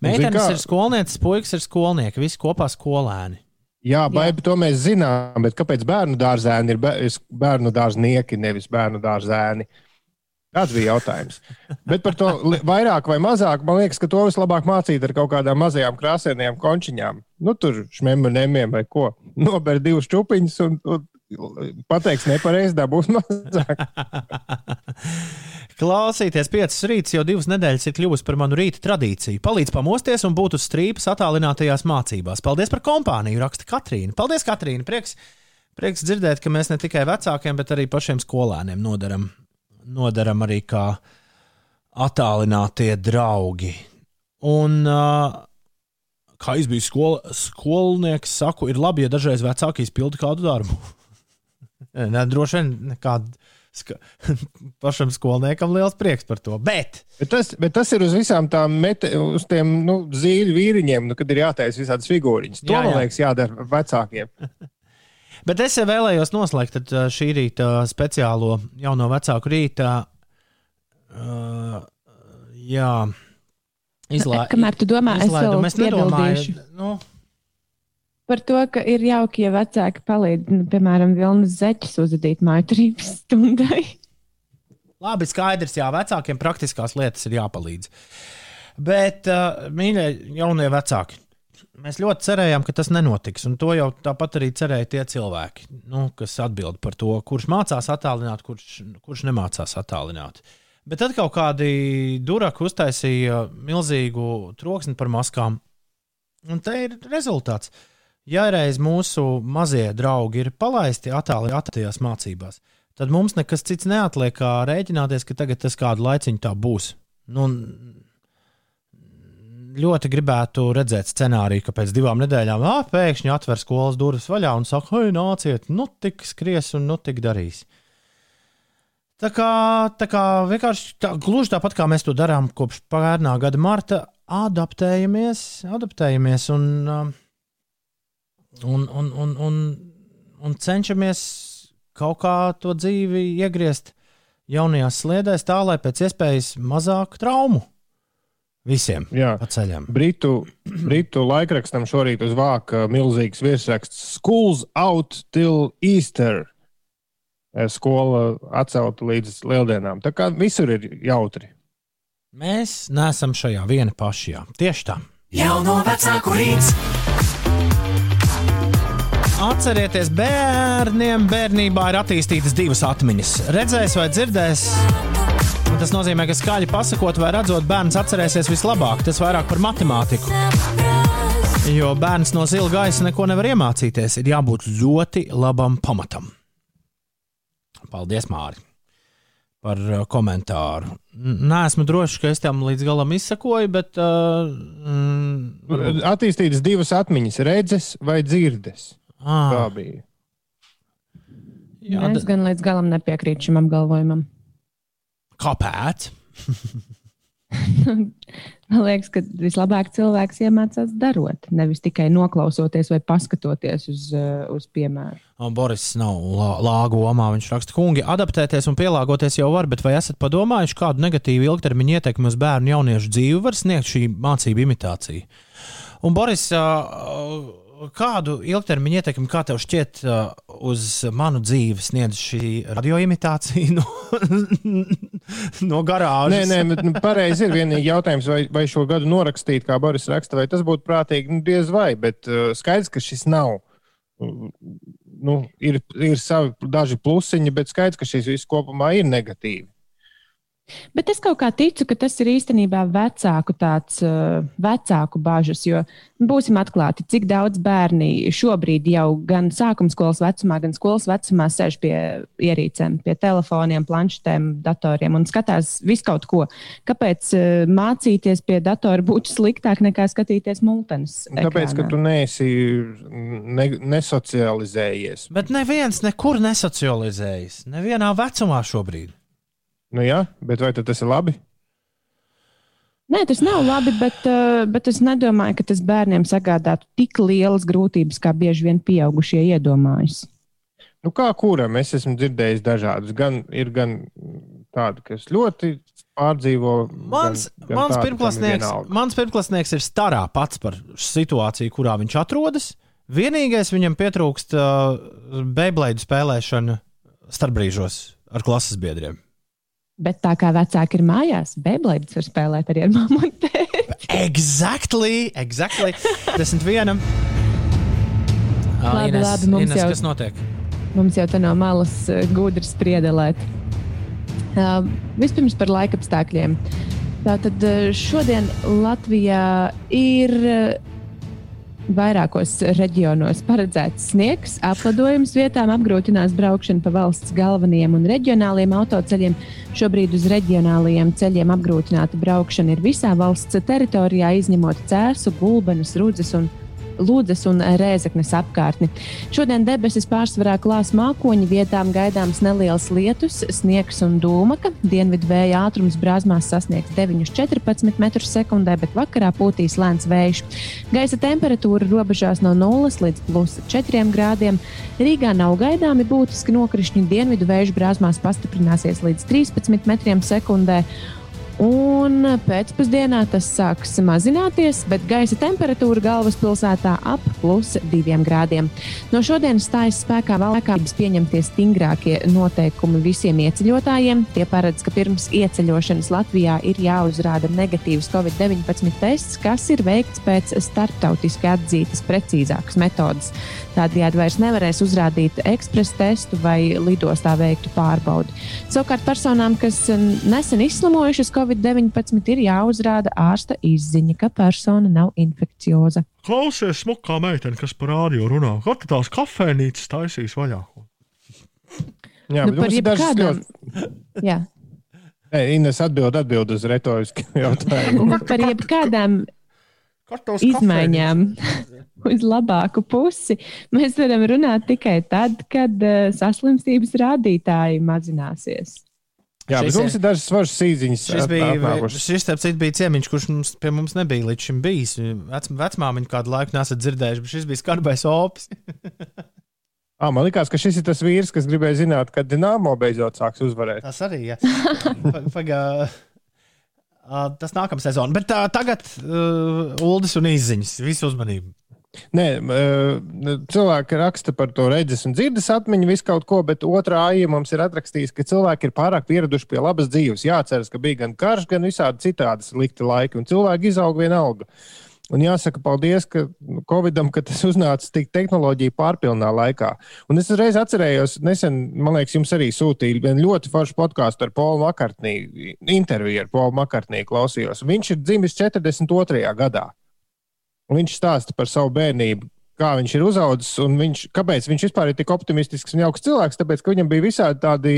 Meitenes ir skolnieces, puikas ir skolnieki, visi kopā skolēni. Jā, baigi, to mēs zinām, bet kāpēc bērnu dārzēni ir bē- bērnu dārznieki, nevis bērnu dārzēni? Tāds bija jautājums. Bet par to vairāk vai mazāk, man liekas, ka to vislabāk mācīt ar kaut kādām mazajām krāsainajām končiņām. Nu, tur šmemenēmiem vai ko. Nober divus čupiņus un, un pateiks nepareizi, dabūs mazāk. *laughs* Klausīties piecas rītas jau divas nedēļas ir kļuvusi par manu rīta tradīciju. Palīdz pamosties un būt uz strīpas attālinātajās mācībās. Paldies par kompāniju, raksta Katrīna. Paldies, Katrīna! Prieks, prieks dzirdēt, ka mēs ne tikai vecākiem, bet arī pašiem skolēniem nodaram, nodaram arī kā attālinātie draugi. Un, uh, kā es biju skol, skolnieks, saku, ir labi, ja dažreiz vecāki izpilda kādu darbu. *laughs* Ne, droši vien nekādu. Ska... *laughs* Pašam skolniekam liels prieks par to. Bet Bet tas, bet tas ir uz visām tām mete, uz tiem nu, zīļu vīriņiem, nu, kad ir jātaisa visādas figūriņas. To, Jā, man jā. liekas, jādara vecākiem. *laughs* Bet es vēlējos noslēgt šī rīta speciālo jauno vecāku rīta. Uh, jā, izlaižu. Kamēr tu domā, es vēl piebildīšu. nu, Par to, ka ir jauki, ja vecāki palīdz, nu, piemēram, Vilnas zeķis uzadīt mājturības stundai. *laughs* labi, skaidrs, jā, vecākiem praktiskās lietas ir jāpalīdz. Bet, uh, mīļie, jaunie vecāki, mēs ļoti cerējām, ka tas nenotiks. Un to jau tāpat arī cerēja tie cilvēki, nu, kas atbild par to, kurš mācās attālināt, kurš, kurš nemācās attālināt. Bet tad kaut kādi duraki uztaisīja milzīgu troksni par maskām. Un te ir rezultāts. Ja reiz mūsu mazie draugi ir palaisti attālinātajās mācībās, tad mums nekas cits neatliek, kā rēķināties, ka tagad tas kādu laiciņu tā būs. Nu, ļoti gribētu redzēt scenāriju, ka pēc divām nedēļām ā, pēkšņi atver skolas durvis vaļā un saka, hei, nāciet, nu tik skries un nu tik darīs. Tā kā, tā kā vienkārši tā, gluži tāpat kā mēs to darām kopš pērnā gada marta, adaptējamies, adaptējamies un, um, un, un, un, un, un cenšamies kaut kā to dzīvi iegriezt jaunajās sliedēs, tā lai pēc iespējas mazāk traumu visiem Jā. pa ceļam. Britu, Britu laikrakstam šorīt uz vāka milzīgs virsraksts Schools out till Easter. Eh, Skola atcelta līdz lieldienām. Tā kā visur ir jautri. Mēs neesam šajā viena paši. Jā. Tieši tā. Jauno vecāku rīts. Atcerieties, bērniem bērnībā ir attīstītas divas atmiņas. Redzēs vai dzirdēs. Tas nozīmē, ka skaļi pasakot vai redzot, bērns atcerēsies vislabāk. Tas vairāk par matemātiku. Jo bērns no zila gaisa neko nevar iemācīties. Ir jābūt ļoti labam pamatam. Paldies, Mārtiņ, par uh, komentāru. Nē, esmu drošs, ka es tam līdz galam izsakoju, bet. Uh, mm, Attīstītas divas atmiņas, redzes vai dzirdes. Tā ah, bija. jā, Jā, es gan līdz galam nepiekrītu šim apgalvojumam. kāpēc? *laughs* Man liekas, ka vislabāk cilvēks iemācās darot, nevis tikai noklausoties vai paskatoties uz, uh, uz piemēru. Un Boris nav lā- lāgu omā. Viņš raksta, kungi, adaptēties un pielāgoties jau var, bet vai esat padomājuši, kādu negatīvu ilgtermiņa ietekmi uz bērnu jauniešu dzīvi var sniegt šī mācību imitācija? Un Boris, ā, kādu ilgtermiņa ietekmi, kā tev šķiet, uh, uz manu dzīvi sniedz šī radioimitācija no, *laughs* no garāžas? Nē, nē, nu, pareizi ir vienīgi jautājums, vai, vai šo gadu norakstīt, kā Boris raksta, vai tas būtu prātīgi. Nu, diez vai, bet uh, skaidrs, ka šis nav. Nu, ir, ir savi daži plusiņi, bet skaidrs, ka šis viss kopumā ir negatīvi. Bet es kaut kā ticu, ka tas ir īstenībā vecāku, tāds, uh, vecāku bažas. Jo nu, būsim atklāti, cik daudz bērni šobrīd jau gan sākuma skolas vecumā, gan skolas vecumā sēž pie ierīcēm, pie telefoniem, planšetēm, datoriem un skatās visu kaut ko. Kāpēc uh, mācīties pie datora būtu sliktāk nekā skatīties multenes? Tāpēc, ka ekrānā? tu neesi ne, nesocializējies. Bet neviens nekur nesocializējas. Nevienā vecumā šobrīd. Nu, jā, bet vai tad tas ir labi? Nē, tas nav labi, bet, uh, bet es nedomāju, ka tas bērniem sagādātu tik lielas grūtības, kā bieži vien pieaugušie iedomājas. Nu, kā kuram es esmu dzirdējis dažādus. Gan ir gan tādi, kas ļoti pārdzīvo. Mans, gan, gan mans, tādi, pirmklasnieks, mans pirmklasnieks ir starā pats par situāciju, kurā viņš atrodas. Vienīgais viņam pietrūkst uh, Beiblaidu spēlēšana starpbrīžos ar klases biedriem. Bet tā kā vecāki ir mājās, Beiblaids var spēlēt arī ar mammu un tēti. Exactly, exactly. Desmit vienam. Ā, Labi, Ines, labi, mums Ines, jau- kas notiek? Mums jau tā no malas uh, gudri spriedelēt. Uh, vispirms par laikapstākļiem. Tātad uh, šodien Latvijā ir uh, vairākos reģionos paredzēts sniegs, apladojums vietām apgrūtinās braukšanu pa valsts galvenajiem un reģionāliem autoceļiem. Šobrīd uz reģionālajiem ceļiem apgrūtināta braukšana ir visā valsts teritorijā, izņemot Cēzu, Gulbenes, Rudzes un Lūdzes un Rēzeknes apkārtni. Šodien debesis pārsvarā klās mākoņi, vietām gaidāms neliels lietus, sniegs un dūmaka. Dienvidu vēja ātrums brāzmās sasniegs 9,14 m2, bet vakarā pūtīs lēns vējš. Gaisa temperatūra robežās no 0 līdz plus 4 grādiem. Rīgā nav gaidāmi būtiski nokrišņi, dienvidu vēju brāzmās pastiprināsies līdz 13 m2. Un pēcpusdienā tas sāks mazināties, bet gaisa temperatūra galvaspilsētā ap plus 2 grādiem. No šodienas stājas spēkā valkāpības pieņemtie stingrākie noteikumi visiem ieceļotājiem. Tie paredz, ka pirms ieceļošanas Latvijā ir jāuzrāda negatīvs COVID-19 tests, kas ir veikts pēc starptautiski atzītas precīzākas metodas. Tādējādi vairs nevarēs uzrādīt ekspresa testu vai lidostā veiktu pārbaudi. Savukārt personām, kas nesen izslimojušas COVID-19, ir jāuzrāda ārsta izziņa, ka persona nav infekcioza. Klausies, smukā meitene, kas par rādio runā. Kad tās kafejnīcas taisīs vaļā? Jā, Nu, par jebkādām-. Jā. Nē, Ines atbild, atbild uz retorisku *laughs* jautājumu. Par jebkādām izmaiņām *laughs* uz labāku pusi mēs varam runāt tikai tad, kad uh, saslimstības rādītāji mazināsies. Jā, bet mums ir dažas svaras sīziņas. Šis bija, šis, starp citu, bija ciemiņš, kurš mums, pie mums nebija līdz šim bijis. Vec, vecmāmiņa kādu laiku nesat dzirdējuši, bet šis bija skarbais opis. *laughs* Ah, man liekas, ka šis ir tas vīrs, kas gribēja zināt, kad Dienāmo beidzot sāks uzvarēt. Tas arī ir. Paga, uh, tas nākamā sezona. Bet uh, tagad uh, Uldis un izziņas. Visu uzmanību. Nē, eh, cilvēki raksta par to redzes un dzirdes atmiņu, visu kaut ko, bet otrā aija mums ir atrakstījis, ka cilvēki ir pārāk pieraduši pie labas dzīves. Jāceras, ka bija gan karš, gan visādi citādi slikti laiki, un cilvēki izaug vienalga. Un jāsaka, paldies ka, nu, Covidam, ka tas uznāca tik tehnoloģiju pārpilnā laikā. Un es uzreiz atcerējos, nesen, man liekas, jums arī sūtīja vienu ļoti foršu podkāstu ar Polu Makartnī, interviju ar Polu Makartnī klausījos. Viņš ir dzimis 42. gadā. Un viņš stāsta par savu bērnību, kā viņš ir uzaugusi un viņš, kāpēc viņš vispār ir tik optimistisks un jauks cilvēks. Tāpēc, ka viņam bija visādi tādi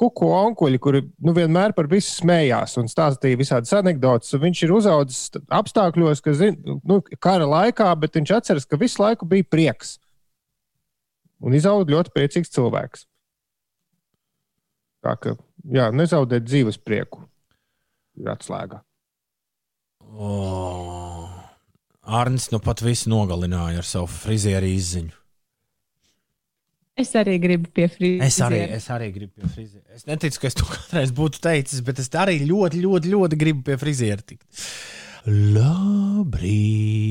kuku onkuļi, kuri nu, vienmēr par visu smējās un stāstīja visādas anekdotas. Viņš ir uzaugusi apstākļos, ka zin, nu, kara laikā, bet viņš atceras, ka visu laiku bija prieks. Un izauga ļoti priecīgs cilvēks. Tā kā jā, nezaudēt dzīves prieku ir atslēga. Oh. Arnēs nu pat visu nogalināja ar savu frizieru izziņu. Es arī gribu pie frīzera. Es arī, es arī gribu pie friziera. Es neticu, ka es to *laughs* kādreiz būtu teicis, bet es arī ļoti, ļoti, ļoti gribu pie friziera tikt. Labrīt!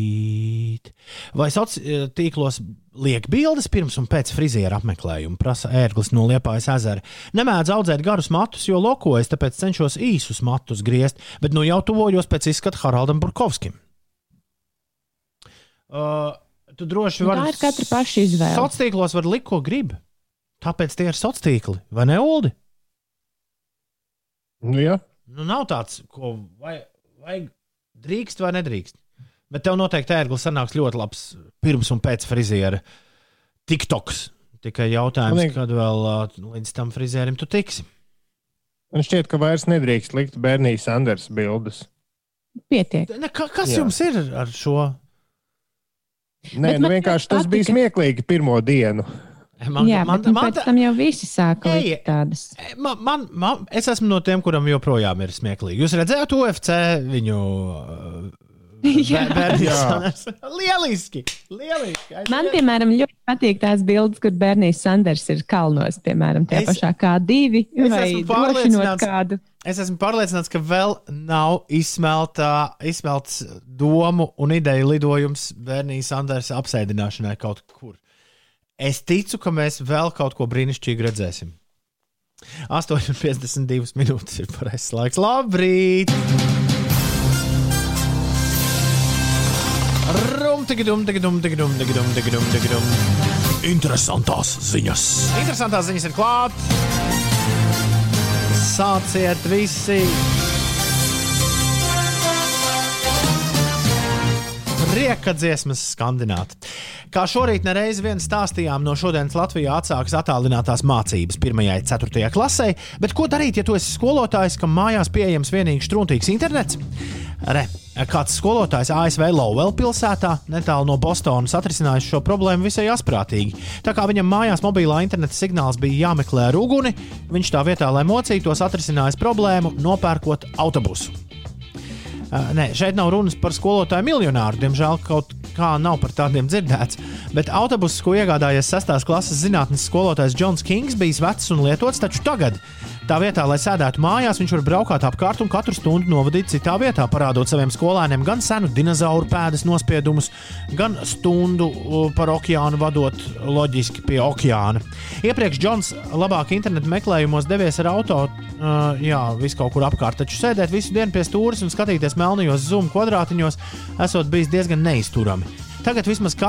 labrīt. Vai sociālos tīklos liek bildes pirms un pēc friziera apmeklējuma, prasa ērglis no Liepājas ezera. Nemēdz audzēt garus matus, jo lokojas, tāpēc cenšos īsus matus griezt, bet nu jau tuvojos pēc izskata Haraldam Burkovskim. Uh, tu droši Nu, vari. tā ir katra paša izvēle. Sociālos tīklos var likt, ko grib. Tāpēc tie ir sociālos tīkli, vai ne, Ulu? Nu, jā. Nu, nav tāds, ko vai, vai drīkst vai nedrīkst. Bet tev noteikti ērglis sanāks ļoti labs pirms un pēc friziera. TikToks. Tikai jautājums, liek- kad vēl uh, līdz tam frizierim tu tiksi. Man šķiet, ka vairs nedrīkst likt bērnijas Sanders bildes. Pietiek. Ne, ka, kas Jā. jums ir ar šo? Nē, nu man vienkārši tas bija patika. smieklīgi pirmo dienu. Man, Jā, man, bet nu, man, pēc tam jau visi sāka Ej, tādas. man, man, man, es esmu no tiem, kuram joprojām ir smieklīgi. Jūs redzējāt UFC viņu *laughs* Jā. bērnības? *laughs* lieliski! lieliski. Es- Man, piemēram, ļoti patīk tās bildes, kur Bernijs Sanders ir kalnos, piemēram, tajā Es- pašā kā divi, Es vai esmu pārliecināts- kādu. Es esmu pārliecināts, ka vēl nav izsmelta, izsmelts domu un ideju lidojums Bernijas Sanders apsēdināšanai kaut kur. Es ticu, ka mēs vēl kaut ko brīnišķīgu redzēsim. 8,52 minūtes ir pareizais laiks. Labrīt! Rum, tigidum, tigidum, tigidum, tigidum, tigidum, tigidum. Interesantās ziņas. Interesantās ziņas ir klāt. Sāciet visi! Rieka dziesmas skandināt. Kā šorīt nereiz vien stāstījām, no šodienas Latvijā atsāks attālinātās mācības 1. un 4. klasē, bet ko darīt, ja tu esi skolotājs, kam mājās pieejams vienīgi struntīgs internets? Re, kāds skolotājs ASV Lowell pilsētā, netālu no Bostonas, atrisinājis šo problēmu visai asprātīgi. Tā kā viņam mājās mobilā interneta signāls bija jāmeklē ar uguni, viņš tā vietā, lai mocītos, atrisinājis problēmu, nopērkot autobusu. Uh, Nē, šeit nav runas par skolotāju miljonāru. Diemžēl kaut kā nav par tādiem dzirdēts. Bet autobuss, ko iegādājies 6. klases zinātnes skolotājs Džons Kings, bija vecs un lietots, taču tagad. Tā vietā, lai sēdētu mājās, viņš var braukāt apkārt un katru stundu novadīt citā vietā, parādot saviem skolēniem gan senu dinozauru pēdas nospiedumus, gan stundu par okeānu vadot loģiski pie okeāna. Iepriekš Džons labāk internetu meklējumos devies ar auto, uh, jā, visu kaut kur apkārt, taču sēdēt visu dienu pie stūres un skatīties melnajos zoom kvadrātiņos, esot bijis diezgan neizturami. Tagad vismaz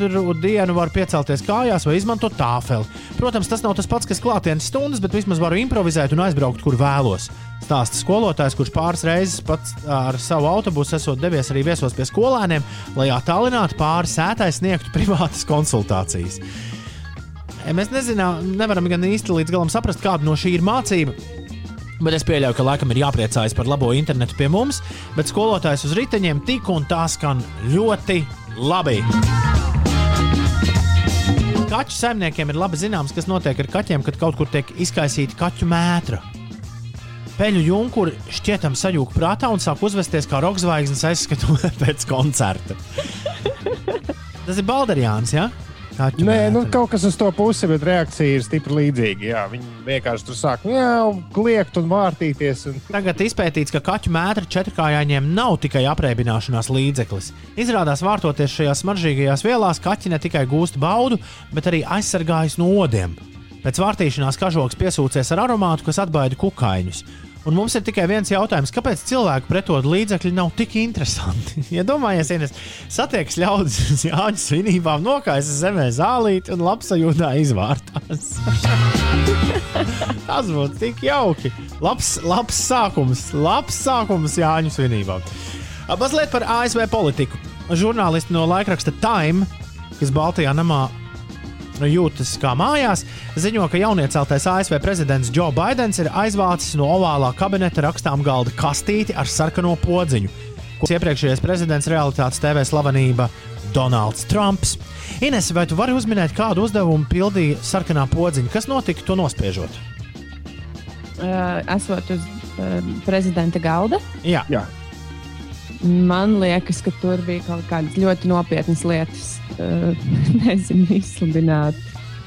katru dienu var piecelties kājās vai izmantot tāfeli. Protams, tas nav tas pats, kas klātienes stundas, bet vismaz varu improvizēt un aizbraukt, kur vēlos. Stāsta skolotājs, kurš pāris reizes pats ar savu autobusu esot devies arī viesos pie skolēniem, lai attālināti pāri sētai sniegtu *laughs* privātas konsultācijas. Mēs nezinām, nevaram gan īsti līdz galam saprast, kāda no šī ir mācība. Bet es pieļauju, ka laikam ir jāpriecājas par labo internetu pie mums, bet skolotājs uz riteņiem tik un tā skan ļoti labi. Kaķu saimniekiem ir labi zināms, kas notiek ar kaķiem, kad kaut kur tiek izkaisīta kaķu mētra. Peļu junkuri šķietam sajūta prātā un sāk uzvesties kā rokzvaigznes aizskatu *laughs* pēc koncerta. Tas ir Balderjāns, ja? Kaķu Nē, nu, kaut kas uz to pusi, bet reakcija ir stipri līdzīga. Jā, viņi vienkārši tur sāk kliegt un vārtīties. Un... Tagad izpētīts, ka kaķu mētra četrkājāņiem nav tikai apreibināšanās līdzeklis. Izrādās, vārtoties šajās smaržīgajās vielās, kaķi ne tikai gūst baudu, bet arī aizsargājas no odiem. Pēc vārtīšanās kažoks piesūcies ar aromātu, kas atbaida kukaiņus. Un mums ir tikai viens jautājums, kāpēc cilvēku pretodu līdzekļi nav tik interesanti? Iedomājieties, *laughs* ja satiekas ļaudis uz Jāņa svinībām, nokaisa zemē zālīti un labsajūtā izvārtās. *laughs* Tas būtu tik jauki. Labs, labs sākums, labs sākums Jāņu svinībām. Mazliet par ASV politiku. Žurnālisti no laikraksta Time, kas Baltijā namā jūtas kā mājās, ziņo, ka jaunieceltais ASV prezidents Joe Bidenis ir aizvācis no ovālā kabineta rakstām galda kastīti ar sarkano podziņu. Ko iepriekšējais prezidents realitātes TV slavenība Donalds Trumps. Ines, vai tu vari uzminēt, kādu uzdevumu pildīja sarkanā podziņa? Kas notika to nospiežot? Uh, esot uz uh, prezidenta galda, Jā, Jā. Man liekas, ka tur bija kaut kādas ļoti nopietnas lietas. *laughs* Nezinu, izsludināt,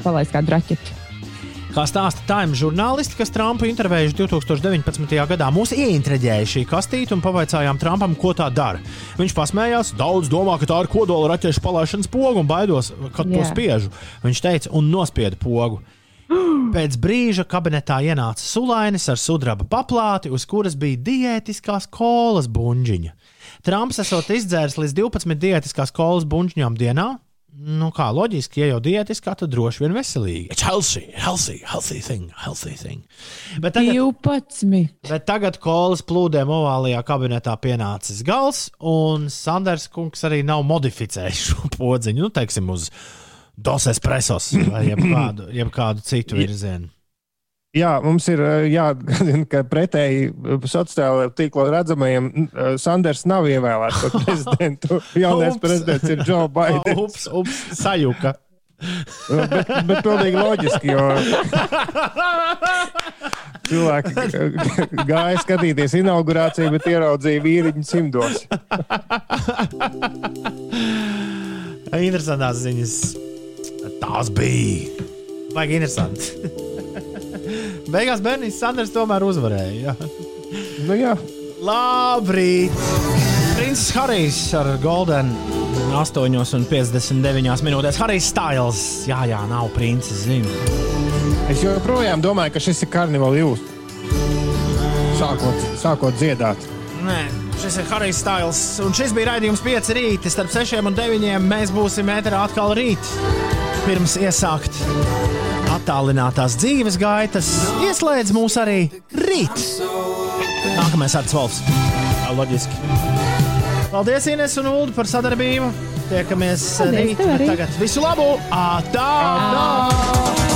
palaist kādu raķetu. Kā stāsta Time žurnālisti, kas Trumpu intervējuši 2019. gadā, mūs ieinteresēja šī kastīte un pavaicājām Trumpam, ko tā dara. Viņš pasmējās, daudz domā, ka tā ir kodola raķešu palaišanas poga un baidos, kad to Jā. spiežu. Viņš teica, un nospieda pogu. *gasps* Pēc brīža kabinetā ienāca sulainis ar sudraba paplāti, uz kuras bija diētiskās kolas buļģiņa. Trumps esot izdzēris līdz 12 diētiskās kolas buļģiņām dienā. Nu, kā loģiski, ja jau diētiskā, tad droši vien veselīgi. It's healthy, healthy, healthy thing, healthy thing. Bet tagad, 12. bet tagad kolas plūdiem ovālajā kabinetā pienācis gals, un Sanders kungs arī nav modificējis šo podziņu, nu, teiksim, uz dos espresos vai jebkādu, jebkādu citu virzienu. Jā, mums ir eh, jāatgādina, *laughs* ka pretēji sociālajā tīklā redzamajam, eh, Sanders nav ievēlēts par *laughs* prezidentu. Jaunais Ups. prezidents ir Joe *laughs* Biden. Ups, ups, sajuka. bet, bet pilnīgi loģiski, jo cilvēki gāja skatīties inaugurāciju, bet ieraudzīja vīriņu simtos. Interesantās ziņas. Tās bija. Baigi interesanti. Beigās Bernijs Sanders tomēr uzvarēja. Nu, jā. Labrīt! Princis Harijs ar Golden 8,59 minūtēs. Harijs Styles. Jā, jā, nav princis. Zinu. Es joprojām domāju, ka šis ir karnevāla jūs. Sākot, sākot dziedāt. Nē, šis ir Harijs Styles. Un šis bija raidījums 5 rīta. Starp 6 un 9 mēs būsim ēterā atkal rīt. Pirms iesākt attālinātās dzīves gaitas, ieslēdz mūs arī rīt. Nākamais ar Cvalfs. Tā Loģiski. Paldies, Ines un Ulu, par sadarbību. Tiekamies Paldies, rīt. Tagad visu labu! Atā! Ā.